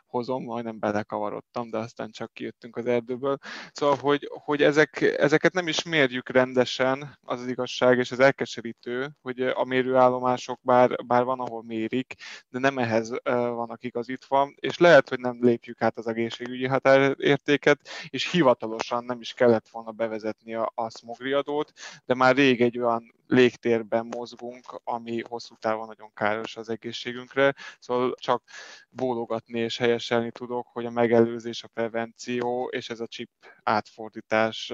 hozom, majdnem belekavarodtam, de aztán csak kijöttünk az erdőből. Szóval, hogy, hogy ezek, ezeket nem is mérjük rendesen, az az igazság, és ez elkeserít megközelítő, hogy a mérőállomások bár, bár van, ahol mérik, de nem ehhez vannak igazítva, és lehet, hogy nem lépjük át az egészségügyi határértéket, és hivatalosan nem is kellett volna bevezetni a, a smogriadót, de már rég egy olyan légtérben mozgunk, ami hosszú távon nagyon káros az egészségünkre, szóval csak bólogatni és helyeselni tudok, hogy a megelőzés, a prevenció és ez a chip átfordítás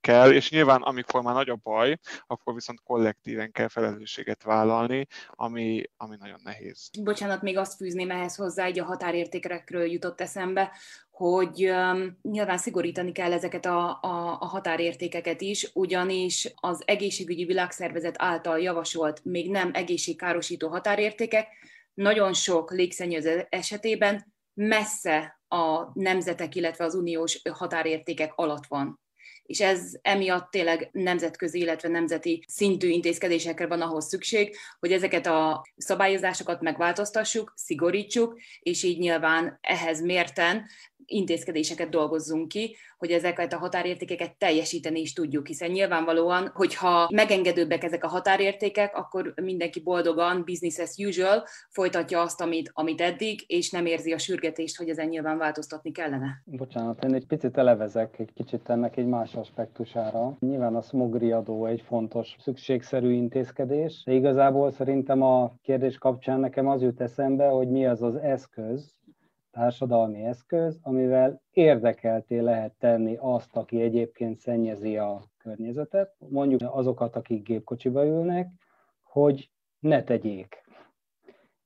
kell, és nyilván amikor már nagy a baj, akkor viszont kollektíven kell felelősséget vállalni, ami, ami nagyon nehéz. Bocsánat, még azt fűzném ehhez hozzá, egy a határértékekről jutott eszembe, hogy nyilván szigorítani kell ezeket a, a, a határértékeket is, ugyanis az egészségügyi világszervezet által javasolt még nem egészségkárosító határértékek nagyon sok légszennyező esetében messze a nemzetek, illetve az uniós határértékek alatt van. És ez emiatt tényleg nemzetközi, illetve nemzeti szintű intézkedésekre van ahhoz szükség, hogy ezeket a szabályozásokat megváltoztassuk, szigorítsuk, és így nyilván ehhez mérten intézkedéseket dolgozzunk ki, hogy ezeket a határértékeket teljesíteni is tudjuk, hiszen nyilvánvalóan, hogyha megengedőbbek ezek a határértékek, akkor mindenki boldogan, business as usual, folytatja azt, amit, amit eddig, és nem érzi a sürgetést, hogy ezen nyilván változtatni kellene. Bocsánat, én egy picit elevezek egy kicsit ennek egy más aspektusára. Nyilván a smogri adó egy fontos, szükségszerű intézkedés, de igazából szerintem a kérdés kapcsán nekem az jut eszembe, hogy mi az az eszköz, társadalmi eszköz, amivel érdekelté lehet tenni azt, aki egyébként szennyezi a környezetet, mondjuk azokat, akik gépkocsiba ülnek, hogy ne tegyék.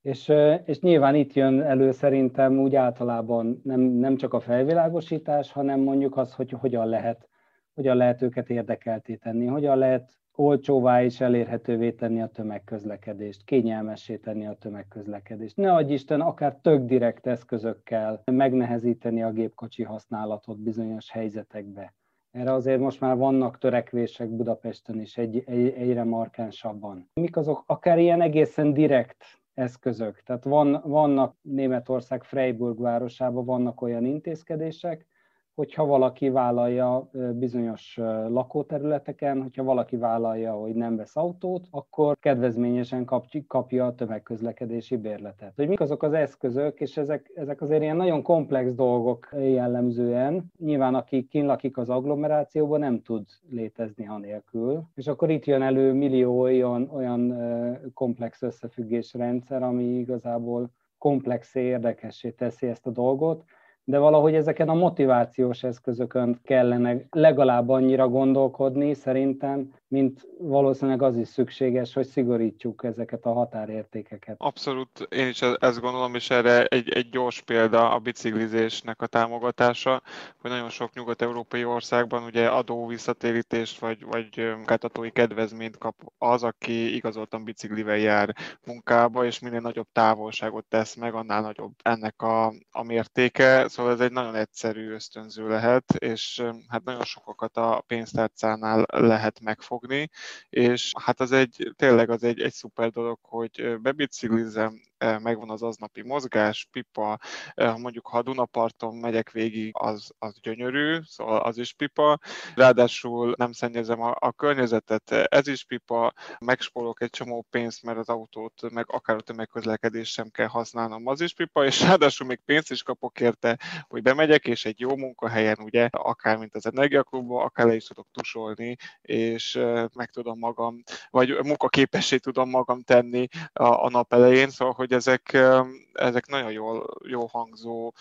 És, és nyilván itt jön elő szerintem úgy általában nem, nem csak a felvilágosítás, hanem mondjuk az, hogy hogyan lehet, hogyan lehet őket érdekelté tenni, hogyan lehet olcsóvá és elérhetővé tenni a tömegközlekedést, kényelmessé tenni a tömegközlekedést. Ne adj Isten, akár tök direkt eszközökkel megnehezíteni a gépkocsi használatot bizonyos helyzetekbe. Erre azért most már vannak törekvések Budapesten is egy, egy, egyre markánsabban. Mik azok akár ilyen egészen direkt eszközök? Tehát van, vannak Németország Freiburg városában vannak olyan intézkedések, hogyha valaki vállalja bizonyos lakóterületeken, hogyha valaki vállalja, hogy nem vesz autót, akkor kedvezményesen kapja a tömegközlekedési bérletet. Hogy mik azok az eszközök, és ezek, ezek azért ilyen nagyon komplex dolgok jellemzően. Nyilván aki kinlakik az agglomerációban, nem tud létezni anélkül. És akkor itt jön elő millió olyan, olyan komplex összefüggésrendszer, ami igazából komplexé, érdekessé teszi ezt a dolgot, de valahogy ezeken a motivációs eszközökön kellene legalább annyira gondolkodni szerintem, mint valószínűleg az is szükséges, hogy szigorítsuk ezeket a határértékeket. Abszolút, én is ezt gondolom, és erre egy, egy gyors példa a biciklizésnek a támogatása, hogy nagyon sok nyugat-európai országban ugye adó visszatérítést vagy, vagy munkáltatói kedvezményt kap az, aki igazoltan biciklivel jár munkába, és minél nagyobb távolságot tesz meg, annál nagyobb ennek a, a mértéke. Szóval ez egy nagyon egyszerű ösztönző lehet, és hát nagyon sokakat a pénztárcánál lehet megfogni fogni, és hát az egy, tényleg az egy, egy szuper dolog, hogy bebiciklizem, megvan az aznapi mozgás, pipa, mondjuk ha Dunaparton megyek végig, az, az gyönyörű, szóval az is pipa, ráadásul nem szennyezem a, a környezetet, ez is pipa, megspórolok egy csomó pénzt, mert az autót, meg akár a tömegközlekedést sem kell használnom, az is pipa, és ráadásul még pénzt is kapok érte, hogy bemegyek, és egy jó munkahelyen, ugye, akár mint az Energiaklubban, akár le is tudok tusolni, és meg tudom magam, vagy munkaképessé tudom magam tenni a, a nap elején, szóval, hogy ezek, ezek nagyon jól, jó hangzó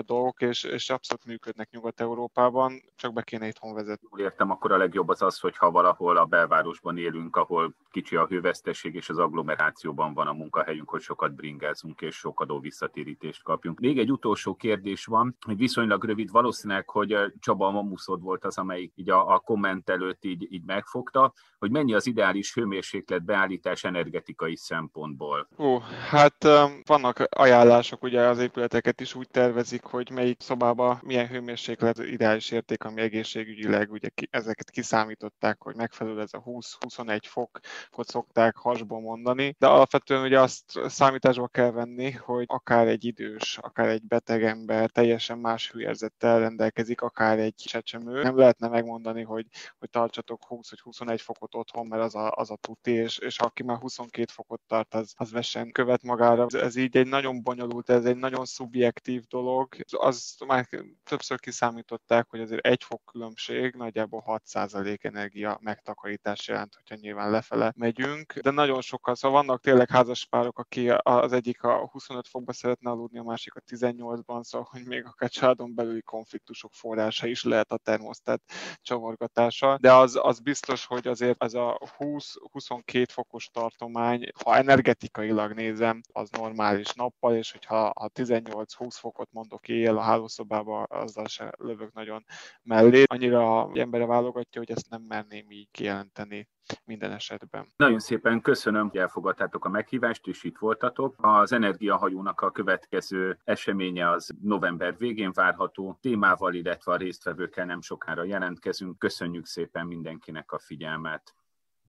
dolgok, és, és abszolút működnek Nyugat-Európában, csak be kéne itthon vezetni. Úgy értem, akkor a legjobb az az, hogyha valahol a belvárosban élünk, ahol kicsi a hővesztesség, és az agglomerációban van a munkahelyünk, hogy sokat bringázunk, és sok adó visszatérítést kapjunk. Még egy utolsó kérdés van, hogy viszonylag rövid, valószínűleg, hogy Csaba a mamuszod volt az, amelyik így a, a komment előtt így, így megfogta, hogy mennyi az ideális hőmérséklet beállítás energetikai szempontból. Ó, hát vannak ajánlások, ugye az épületeket is úgy tervezik, hogy melyik szobába milyen hőmérséklet ideális érték, ami egészségügyileg, ugye ezeket kiszámították, hogy megfelelő ez a 20-21 fokot szokták hasból mondani, de alapvetően ugye azt számításba kell venni, hogy akár egy idős, akár egy beteg ember teljesen más hőérzettel rendelkezik, akár egy csecsemő. Nem lehetne megmondani, hogy, hogy tartsatok 20 vagy 21 fokot otthon, mert az a, az a tuti, és, és aki már 22 fokot tart, az, az vessen követ magára. Ez, így egy nagyon bonyolult, ez egy nagyon szubjektív dolog. Az már többször kiszámították, hogy azért egy fok különbség nagyjából 6% energia megtakarítás jelent, hogyha nyilván lefele megyünk. De nagyon sokan, szóval vannak tényleg házaspárok, aki az egyik a 25 fokba szeretne aludni, a másik a 18-ban, szóval hogy még akár családon belüli konfliktusok forrása is lehet a termosztát csavargatása, de az, az biztos, hogy azért ez a 20-22 fokos tartomány, ha energetikailag nézem, az normális nappal, és hogyha ha 18-20 fokot mondok éjjel a hálószobába, azzal se lövök nagyon mellé. Annyira embere válogatja, hogy ezt nem merném így kijelenteni minden esetben. Nagyon szépen köszönöm, hogy elfogadtátok a meghívást, és itt voltatok. Az Energiahajónak a következő eseménye az november végén várható. Témával, illetve a résztvevőkkel nem sokára jelentkezünk. Köszönjük szépen mindenkinek a figyelmet.